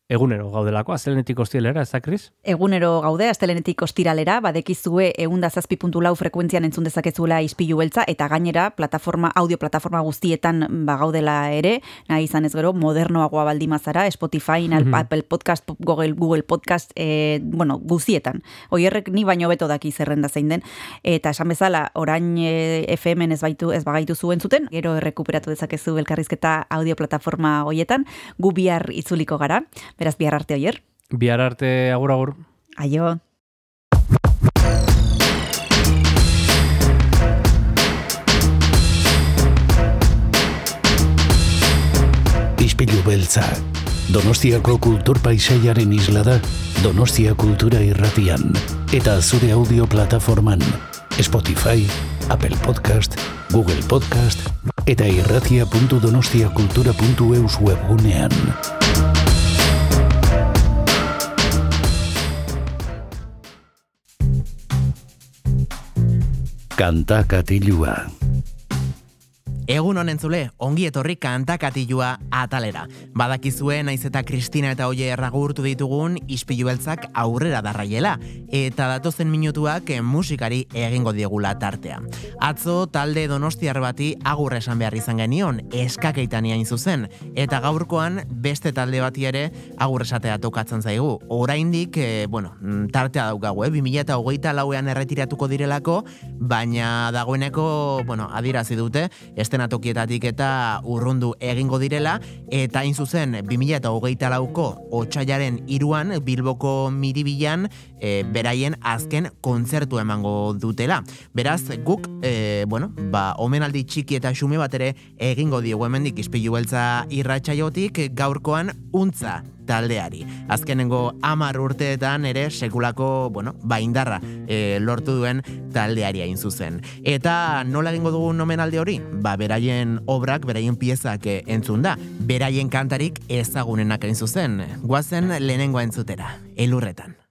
egunero gaudelako, azelenetik ostilera, ez da, Kris? Egunero gaude, astelenetik ostiralera, badekizue eunda zazpi puntu lau frekuentzian entzun dezakezuela izpilu beltza, eta gainera, plataforma, audio plataforma guztietan ba, gaudela ere, nahi izan ez gero, modernoagoa baldimazara, Spotify, Mhm. Apple Podcast, Google, Google Podcast, e, bueno, guztietan. Oierrek ni baino beto daki zerrenda zein den, eta esan bezala, orain e, FM-en ez, baitu, ez bagaitu zuen zuten, gero errekuperatu dezakezu elkarrizketa audio plataforma hoietan, gu bihar itzuliko gara, beraz bihar arte oier. Bihar arte agur agur. Aio. Ispilu beltza. Donostiako kultur paisaiaren isla da Donostia Kultura Irratian eta zure audio plataforman Spotify, Apple Podcast, Google Podcast eta irratia.donostiakultura.eus webgunean. Kanta katilua. Egun honen zule, ongi etorri kantakatilua atalera. Badakizue naiz eta Kristina eta Oie erragurtu ditugun ispilu beltzak aurrera darraiela, eta datozen minutuak eh, musikari egingo diegula tartea. Atzo talde donostiar bati agur esan behar izan genion, eskakeitan iain zuzen, eta gaurkoan beste talde bati ere agur esatea tokatzen zaigu. Oraindik, e, bueno, mm, tartea daukagu, eh? 2008 lauean erretiratuko direlako, baina dagoeneko, bueno, adirazi dute, estenatokietatik eta urrundu egingo direla, eta hain zuzen 2008 lauko otxailaren iruan Bilboko miribilan e, beraien azken kontzertu emango dutela. Beraz, guk, e, bueno, ba, omenaldi txiki eta xume bat ere egingo diogu hemendik ispilu beltza irratsaiotik gaurkoan untza taldeari. Azkenengo amar urteetan ere sekulako, bueno, baindarra e, lortu duen taldeari hain zuzen. Eta nola egingo dugun omenaldi hori? Ba, beraien obrak, beraien piezak e, entzun da. Beraien kantarik ezagunenak hain zuzen. Guazen lehenengo entzutera. Elurretan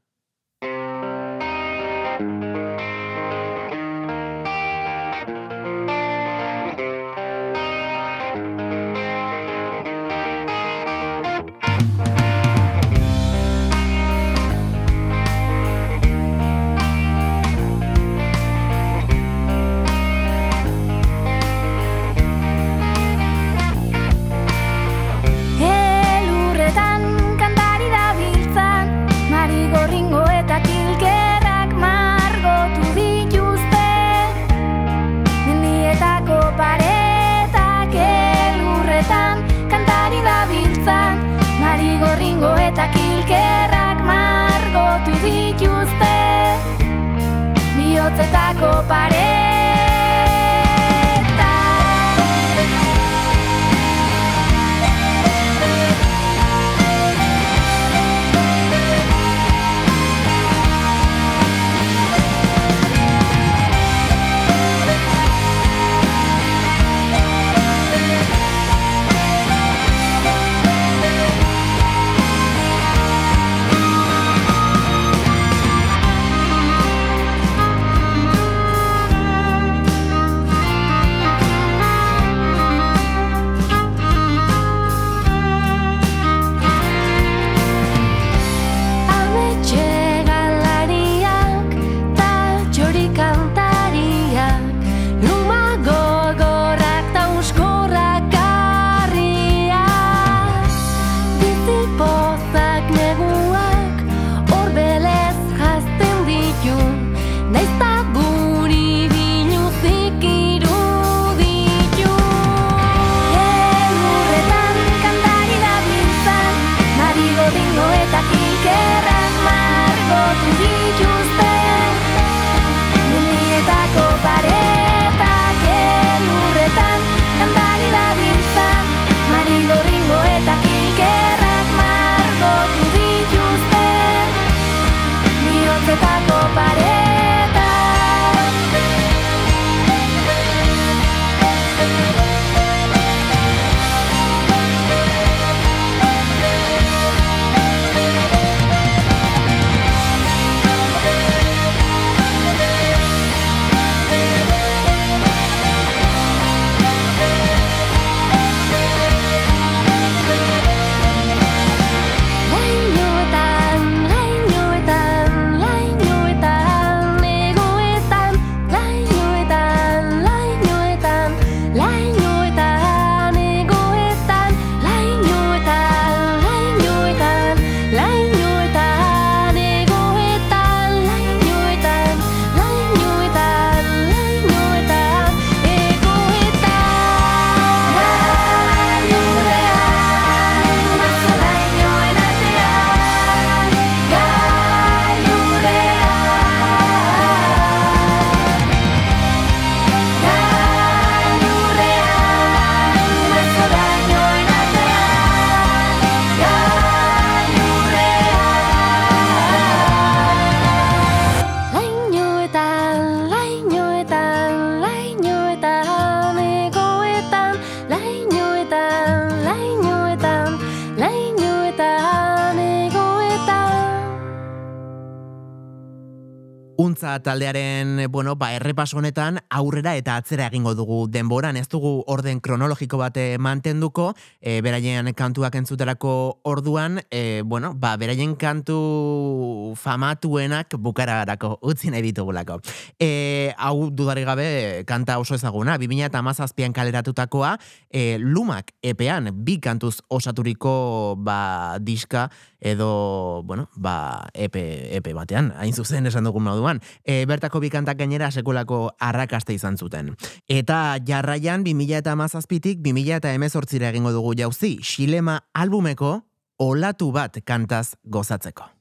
taldearen, bueno, ba, errepaso honetan aurrera eta atzera egingo dugu denboran, ez dugu orden kronologiko bate mantenduko, e, beraien kantuak entzuterako orduan, e, bueno, ba, beraien kantu famatuenak bukararako utzi nahi ditugulako. E, hau dudari gabe kanta oso ezaguna, 2000 eta mazazpian kaleratutakoa, e, lumak epean bi kantuz osaturiko ba, diska edo, bueno, ba, epe, epe batean, hain zuzen esan dugun moduan. E, bertako bikantak gainera sekulako arrakasta izan zuten. Eta jarraian 2000 eta mazazpitik 2000 eta emezortzira egingo dugu jauzi, Xilema albumeko olatu bat kantaz gozatzeko.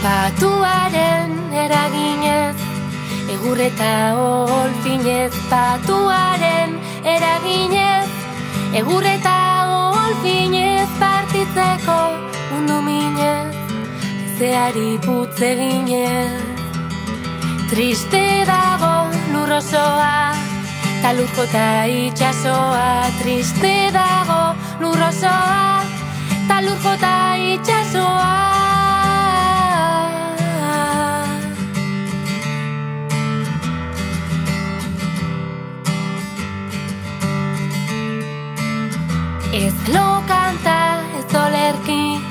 Patuaren eraginez Egur eta olfinez Patuaren eraginez. Egur eta olfinez Partitzeko mundu minez. Zeari putze ginez Triste dago lurrosoa Talurko eta itxasoa Triste dago lurrosoa Talurko eta itxasoa Ez lo kanta, ez olerki,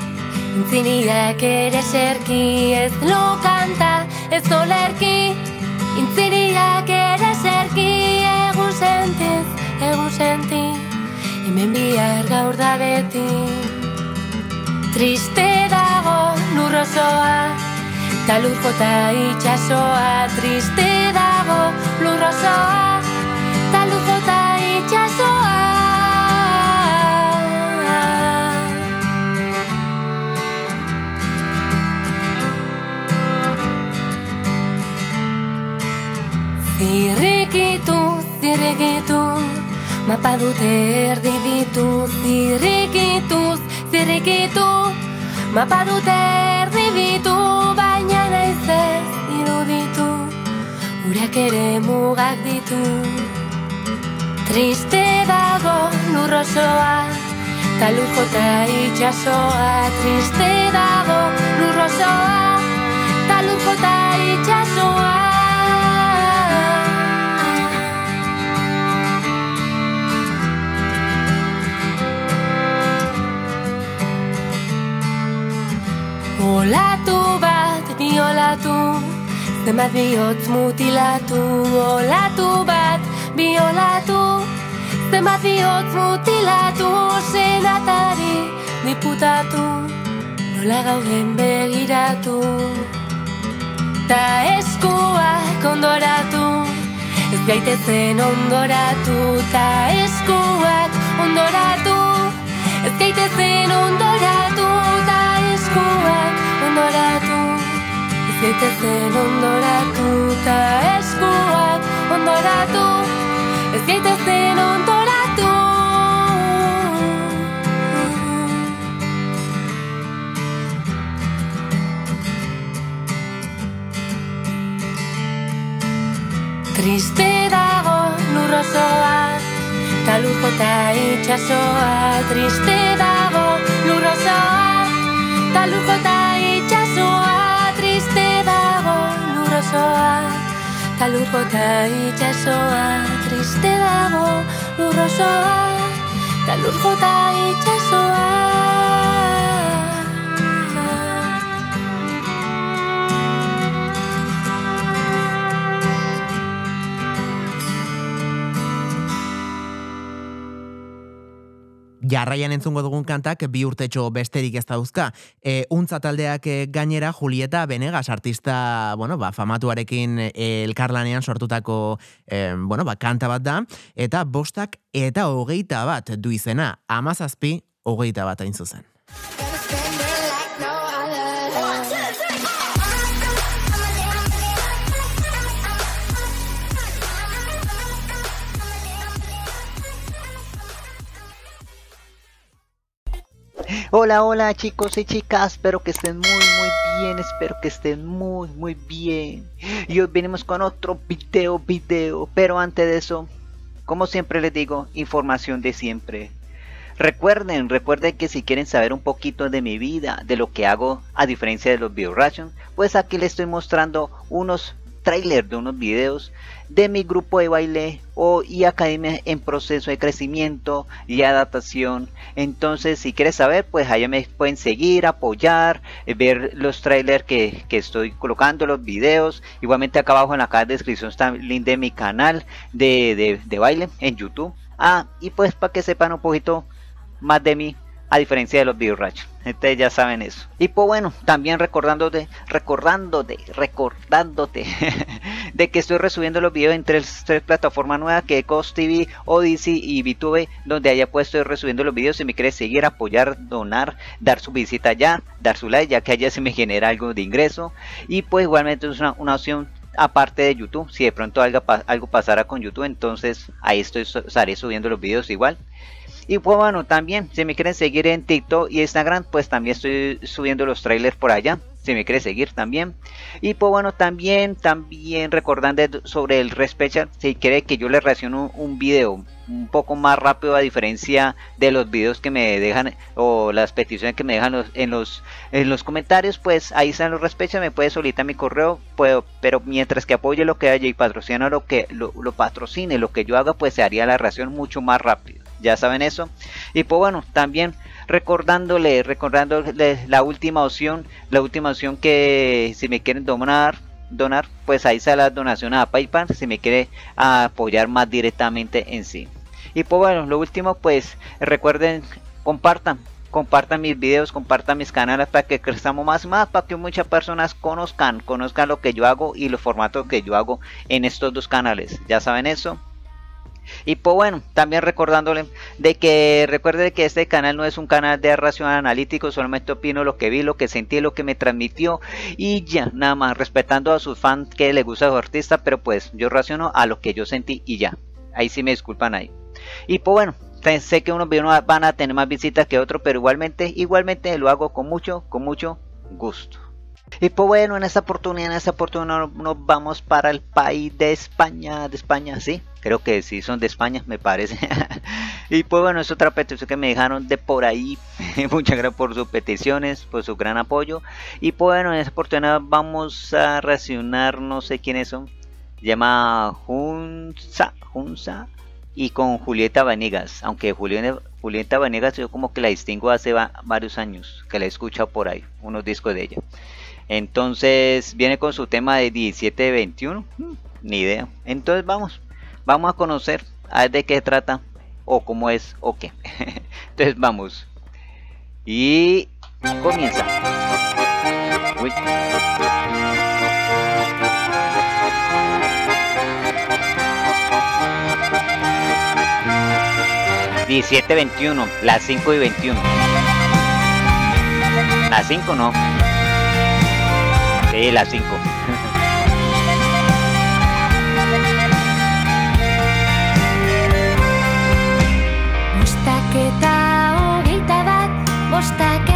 intziniak ere serki. Ez lo kanta, ez olerki, intziniak ere serki. Egun sentiz, egun senti, hemen bihar gaur da beti. Triste dago lurrosoa, ta lurko ta itxasoa. Triste dago lurrosoa, ta lurko ta itxasoa. Zirrikitu, zirrikitu, mapa dute erdi ditu. Zirrikitu, zirrikitu, mapa dute erdi ditu. Baina naiz ez iruditu, urak ere mugak ditu. Triste dago lurrosoa, ta lurko ta itxasoa. Triste dago lurrosoa, ta lurko ta itxasoa. Olatu bat biolatu, zenbat bihotz mutilatu. Olatu bat biolatu, zenbat bihotz mutilatu. Senatari diputatu, nola gauden begiratu. Ta eskuak ondoratu, ez gaitezen ondoratu. Ta eskuak ondoratu, ez gaitezen ondoratu. Ondoratu, ez gaitezen ondoratu. Ta eskuak ondoratu, ez gaitezen ondoratu. Triste dago lurrosoa, ta lurko ta itxasoa. Triste dago lurrosoa, ta lurko ta itxasoa. Triste dago lurrosoa, ta lurko ta itxasoa. Triste dago lurrosoa, ta lurko ta itxasoa. Jarraian entzungo dugun kantak bi urtetxo besterik ez dauzka. E, untza taldeak e, gainera Julieta Benegas artista, bueno, ba, famatuarekin e, elkarlanean sortutako e, bueno, ba, kanta bat da, eta bostak eta hogeita bat du izena, amazazpi hogeita bat hain zuzen. Hola, hola chicos y chicas, espero que estén muy muy bien, espero que estén muy muy bien. Y hoy venimos con otro video, video, pero antes de eso, como siempre les digo, información de siempre. Recuerden, recuerden que si quieren saber un poquito de mi vida, de lo que hago a diferencia de los Video pues aquí les estoy mostrando unos trailers de unos videos de mi grupo de baile o y academia en proceso de crecimiento y adaptación. Entonces, si quieres saber, pues allá me pueden seguir, apoyar, eh, ver los trailers que, estoy colocando, los videos. Igualmente acá abajo en la caja de descripción está el link de mi canal de, de baile en YouTube. Ah, y pues para que sepan un poquito más de mí, a diferencia de los videorachos. Ustedes ya saben eso. Y pues bueno, también recordándote, recordándote, recordándote de que estoy resubiendo los videos en tres, plataformas nuevas que es Cost TV, Odyssey y VTube, donde allá pues estoy resubiendo los videos. Si me quieres seguir, apoyar, donar, dar su visita allá, dar su like, ya que allá se me genera algo de ingreso. Y pues igualmente es una, una opción aparte de YouTube. Si de pronto algo, algo pasara con YouTube, entonces ahí estoy, estaré subiendo los videos igual. Y pues bueno, también si me quieren seguir en TikTok y Instagram, pues también estoy subiendo los trailers por allá. Si me quiere seguir también. Y pues bueno, también, también recordando sobre el Respecha, si quiere que yo le reaccione un video un poco más rápido a diferencia de los videos que me dejan o las peticiones que me dejan en los en los comentarios pues ahí están los respechas me puede solicitar mi correo puedo pero mientras que apoye lo que haya y patrocina lo que lo, lo patrocine lo que yo haga pues se haría la reacción mucho más rápido ya saben eso. Y pues bueno, también recordándole, recordándole la última opción, la última opción que si me quieren donar, donar, pues ahí está la donación a PayPal, si me quiere apoyar más directamente en sí. Y pues bueno, lo último, pues recuerden, compartan, compartan mis videos, compartan mis canales para que crezcamos más, más, para que muchas personas conozcan, conozcan lo que yo hago y los formatos que yo hago en estos dos canales. Ya saben eso. Y pues bueno, también recordándole de que recuerde que este canal no es un canal de ración analítico, solamente opino lo que vi, lo que sentí, lo que me transmitió y ya, nada más, respetando a sus fans que les gusta su artista, pero pues yo raciono a lo que yo sentí y ya. Ahí sí me disculpan ahí. Y pues bueno, sé que unos videos van a tener más visitas que otros, pero igualmente, igualmente lo hago con mucho, con mucho gusto. Y pues bueno, en esta oportunidad, en esta oportunidad nos vamos para el país de España, de España, sí, creo que sí son de España, me parece. y pues bueno, es otra petición que me dejaron de por ahí. Muchas gracias por sus peticiones, por su gran apoyo. Y pues bueno, en esta oportunidad vamos a reaccionar, no sé quiénes son. Llama Junza, Junza y con Julieta Vanegas, aunque Julieta, Julieta Vanegas yo como que la distingo hace varios años, que la he escuchado por ahí, unos discos de ella. Entonces viene con su tema de 17-21. Hmm, ni idea. Entonces vamos. Vamos a conocer a de qué trata. O cómo es o qué. Entonces vamos. Y comienza. Uy. 17-21, las 5 y 21. Las 5 no. Sí, las 5. Bostaketa hogeita bat, bostaketa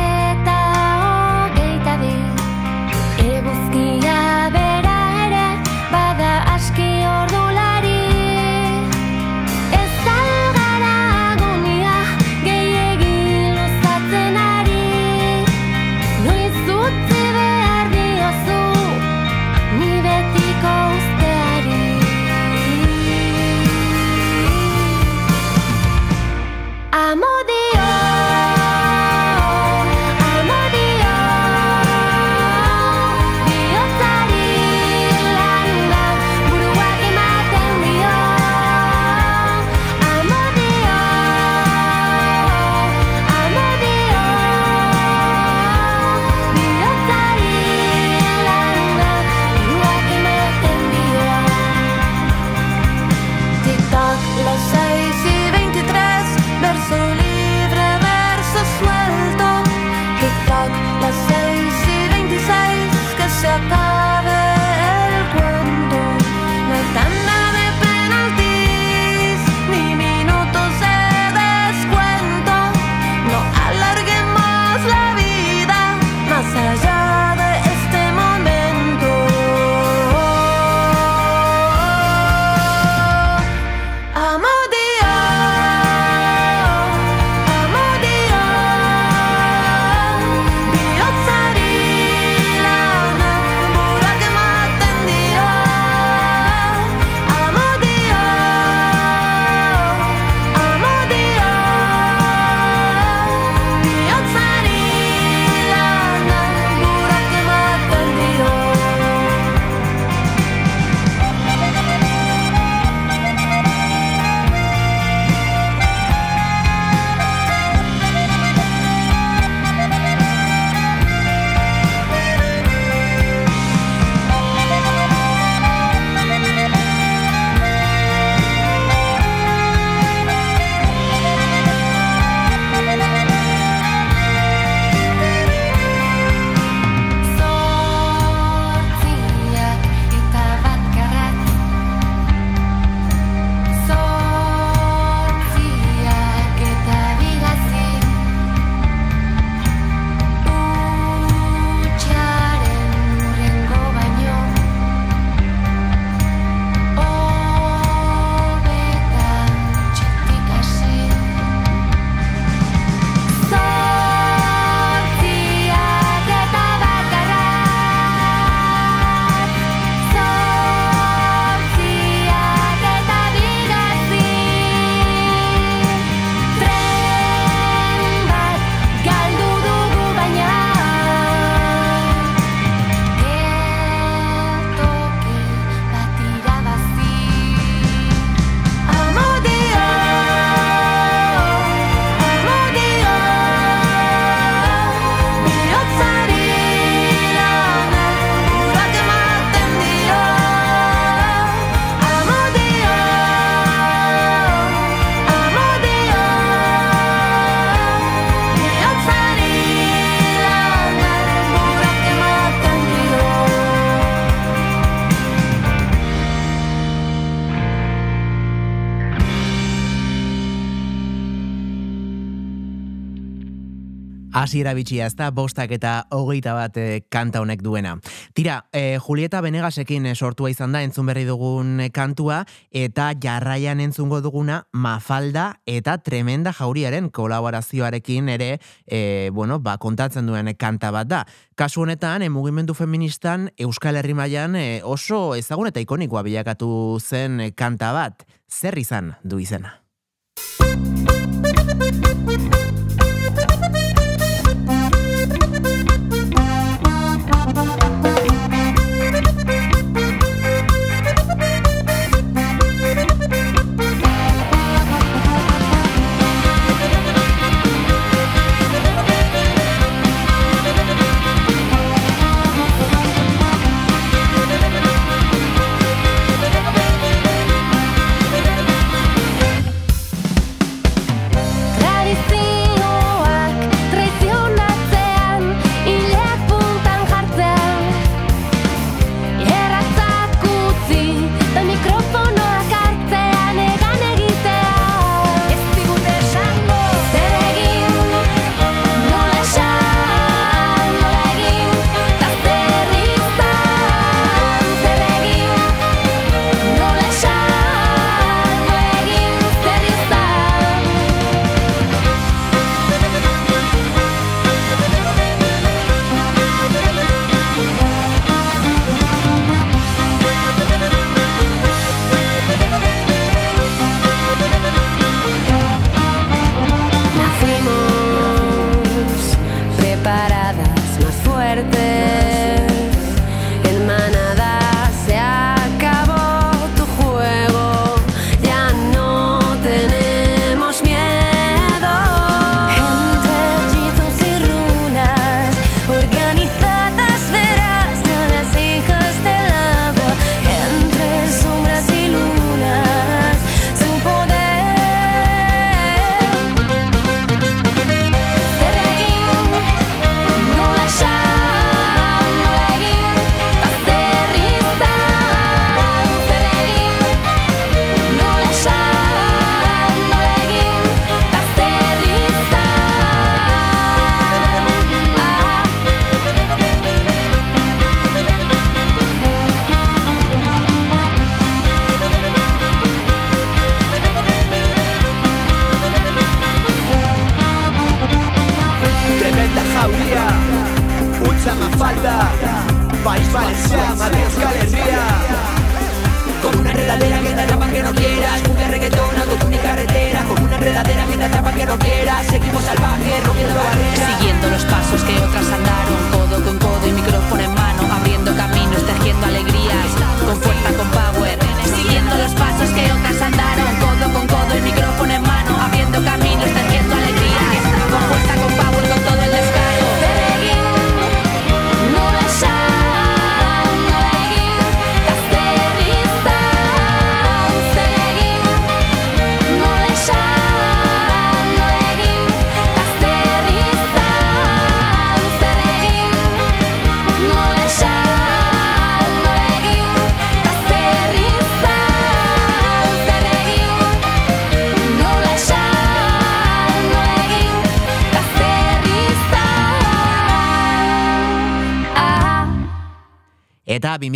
Hasiera bitxia ez da, bostak eta hogeita bat e, kanta honek duena. Tira, e, Julieta Benegasekin e, sortua izan da entzun berri dugun kantua, eta jarraian entzungo duguna Mafalda eta Tremenda Jauriaren kolaborazioarekin ere, e, bueno, ba, kontatzen duen kanta bat da. Kasu honetan, e, mugimendu feministan Euskal Herri mailan e, oso ezagun eta ikonikoa bilakatu zen kanta bat. Zer izan du izena?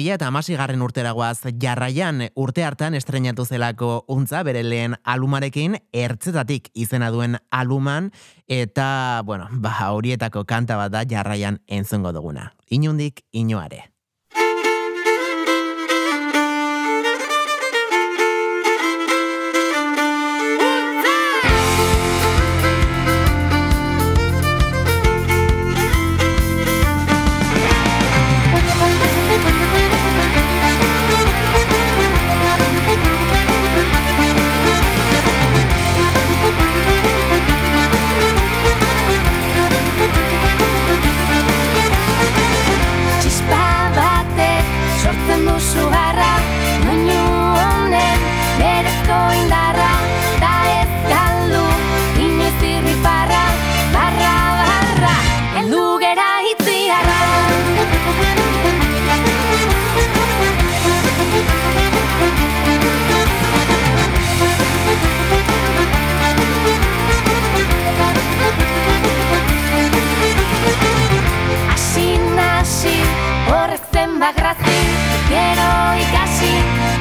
Eta 2000 eta amasigarren urteragoaz jarraian urte hartan estrenatu zelako untza bere lehen alumarekin ertzetatik izena duen aluman eta, bueno, ba, horietako kanta bat da jarraian entzongo duguna. Inundik, inoare. hainbat grazki Gero ikasi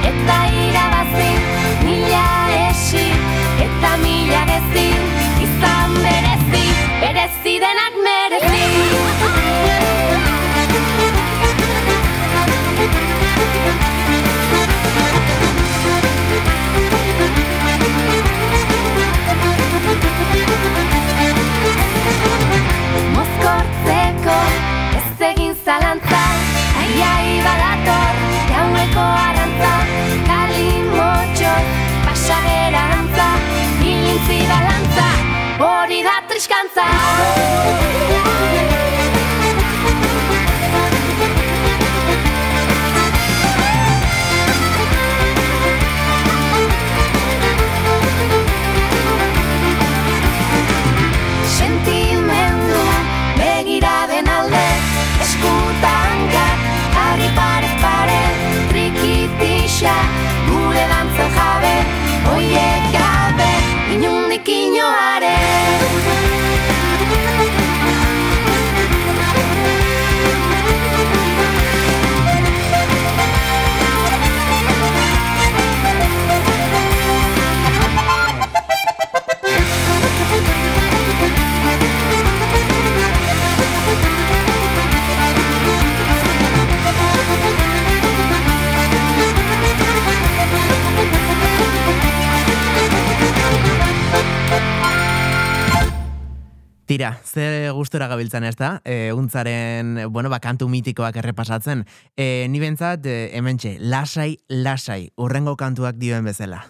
eta irabazi Mila esi eta mila gezi Izan berezi, berezi denak merezi Thank you. olvidas la Tira, ze gustura gabiltzan ez da, e, untzaren, bueno, ba, kantu mitikoak errepasatzen. E, ni bentzat, e, hementxe, lasai, lasai, urrengo kantuak dioen bezala.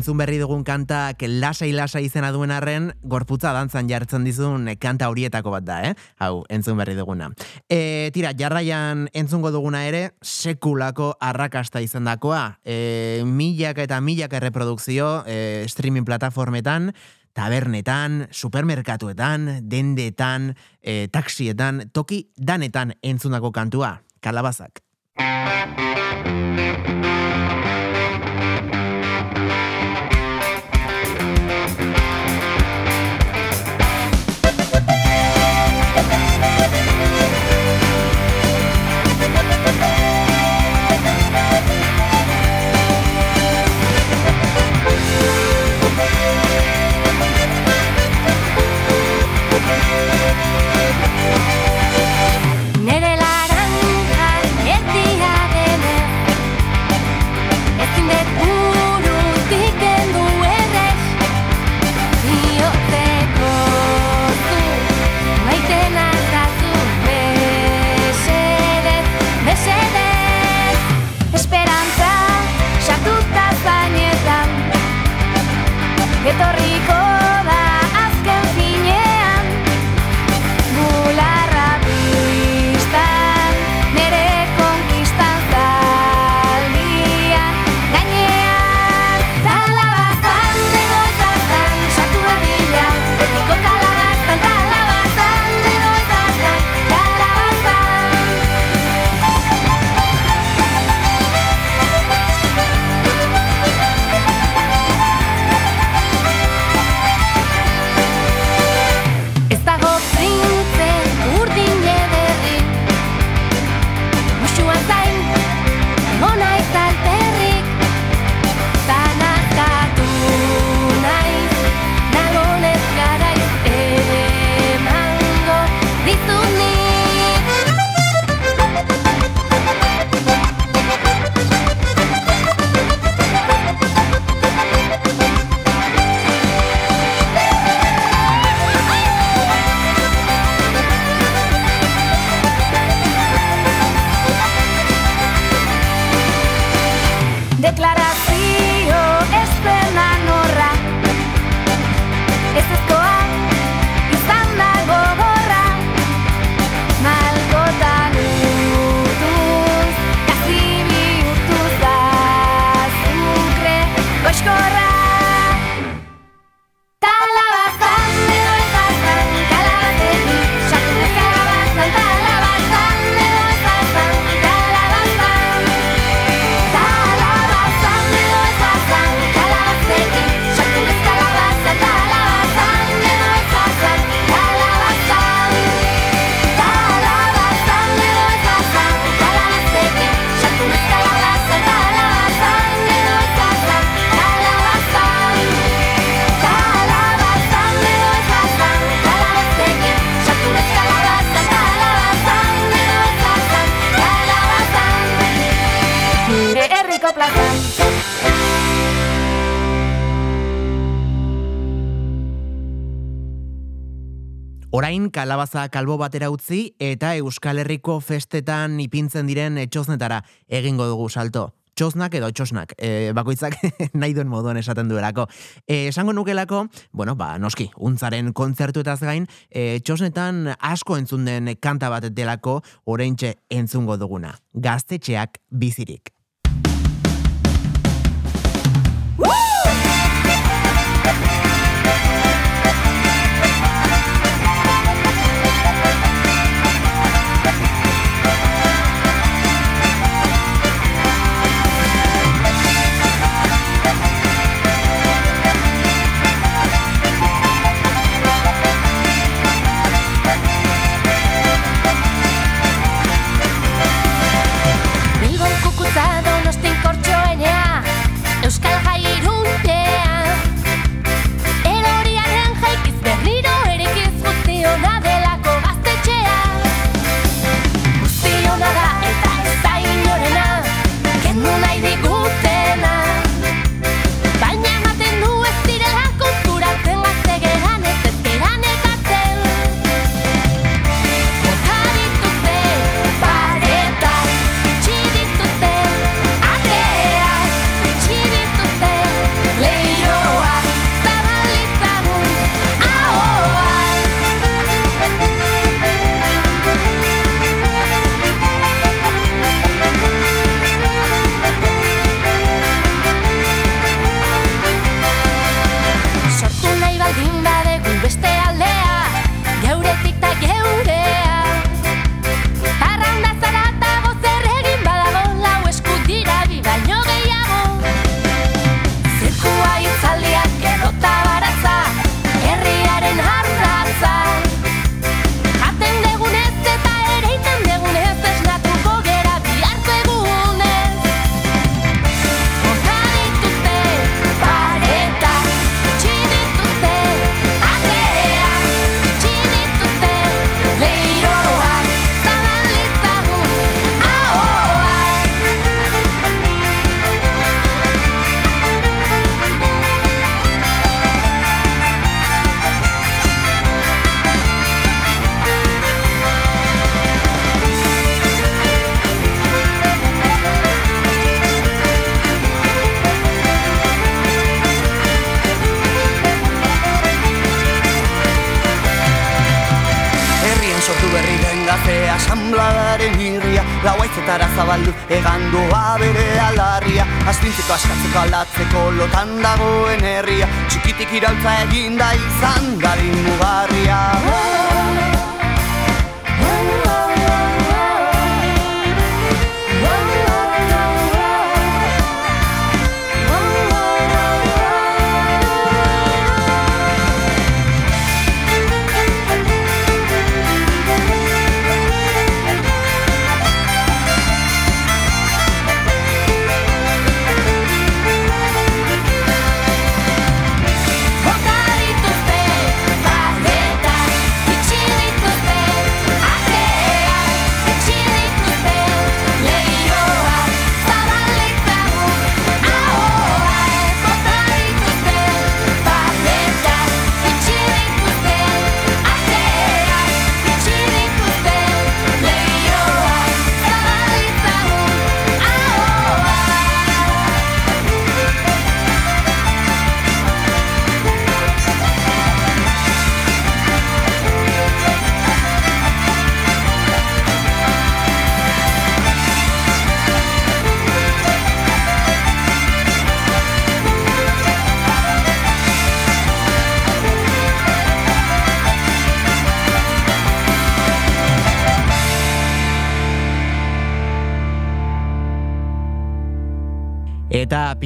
Entzun berri dugun kantak lasai lasai izena duen arren, gorputza dantzan jartzen dizun kanta horietako bat da, eh? Hau, entzun berri duguna. E, tira, jarraian entzungo duguna ere, sekulako arrakasta izan dakoa. E, milak eta milak erreprodukzio e, streaming plataformetan, tabernetan, supermerkatuetan, dendetan, e, taksietan, toki danetan entzundako kantua. Kalabazak. kalabaza kalbo batera utzi eta Euskal Herriko festetan ipintzen diren eh, etxoznetara egingo dugu salto. Txosnak edo txosnak, e, bakoitzak nahi duen moduan esaten duerako. E, eh, esango nukelako, bueno, ba, noski, untzaren kontzertuetaz gain, e, txosnetan asko entzun den kanta bat delako, orain entzungo duguna. Gaztetxeak bizirik.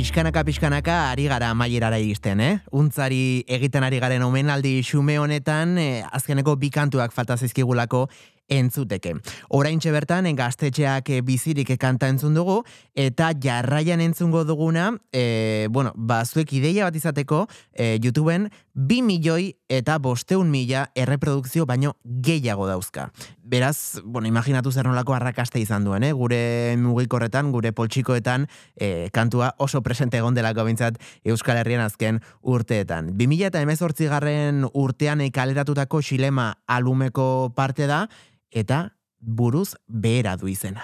pixkanaka pixkanaka ari gara mailerara iristen, eh? Untzari egiten ari garen omenaldi xume honetan, eh, azkeneko bi kantuak falta zaizkigulako entzuteke. Oraintxe bertan gaztetxeak eh, bizirik kanta entzun dugu eta jarraian entzungo duguna, e, bueno, ba zuek ideia bat izateko, e, YouTubeen 2 milioi eta 500.000 erreprodukzio baino gehiago dauzka. Beraz, bueno, imaginatu zer nolako arrakasta izan duen, eh? gure mugikorretan, gure poltsikoetan, e, kantua oso presente egon delako bintzat Euskal Herrian azken urteetan. 2000 eta emezortzi garren urtean kaleratutako xilema alumeko parte da, eta buruz behera du izena.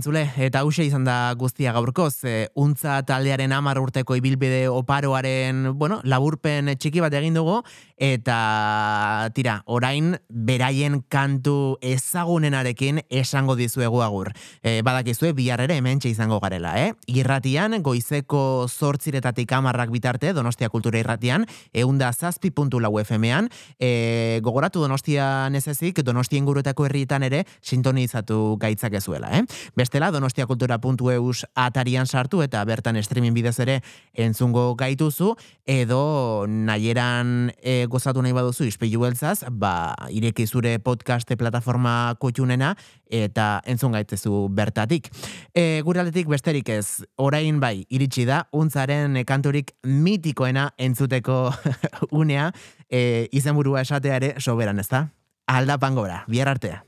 Entzule, eta hause izan da guztia gaurkoz, e, untza taldearen amar urteko ibilbide oparoaren, bueno, laburpen txiki bat egin dugu, eta tira, orain beraien kantu ezagunenarekin esango dizuegu agur. E, badakizue, bihar ere hemen izango garela, eh? Irratian, goizeko zortziretatik amarrak bitarte, Donostia Kultura Irratian, eunda zazpi puntu lau FM-ean, e, gogoratu Donostia nezezik, Donostien guruetako herrietan ere, sintonizatu gaitzak ezuela, eh? bestela donostiakultura.eus atarian sartu eta bertan streaming bidez ere entzungo gaituzu edo nahieran e, gozatu nahi baduzu ispilu beltzaz, ba, ireki zure podcaste plataforma kutxunena eta entzun gaitezu bertatik. E, gure aldetik besterik ez, orain bai, iritsi da, untzaren kanturik mitikoena entzuteko unea, e, izenburua esatea ere soberan, ez da? Aldapan gora, bihar artea.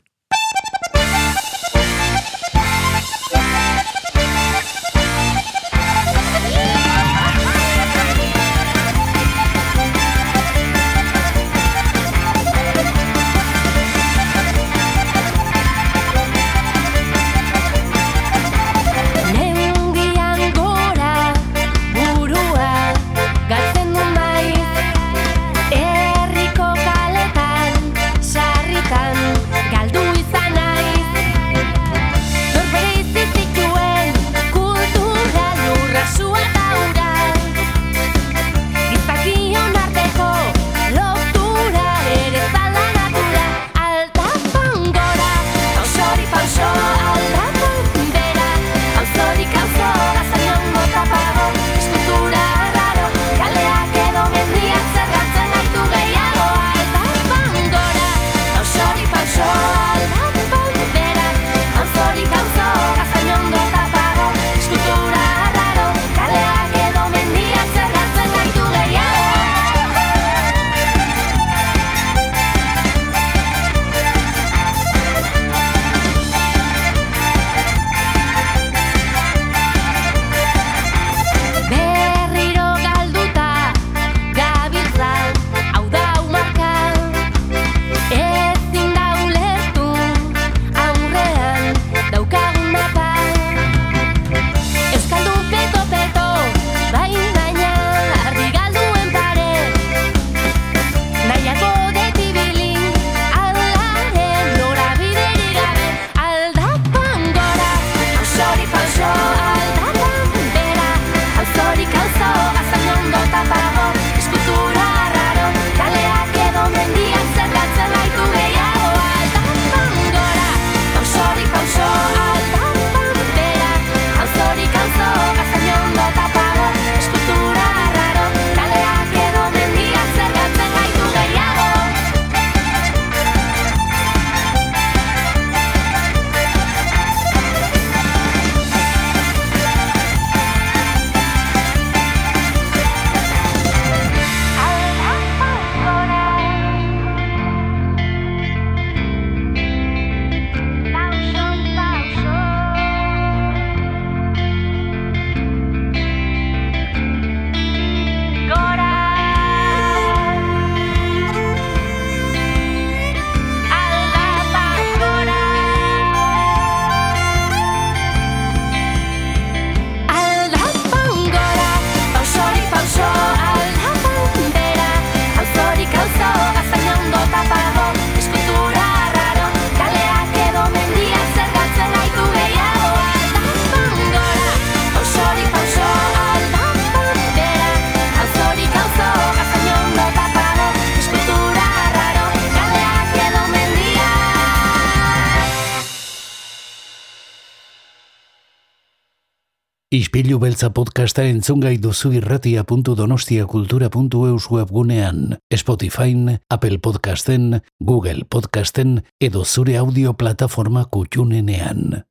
Beltza podcasta entzungai duzu irratia.donostiakultura.eus webgunean, Spotify, Apple Podcasten, Google Podcasten edo zure audio plataforma kutxunenean.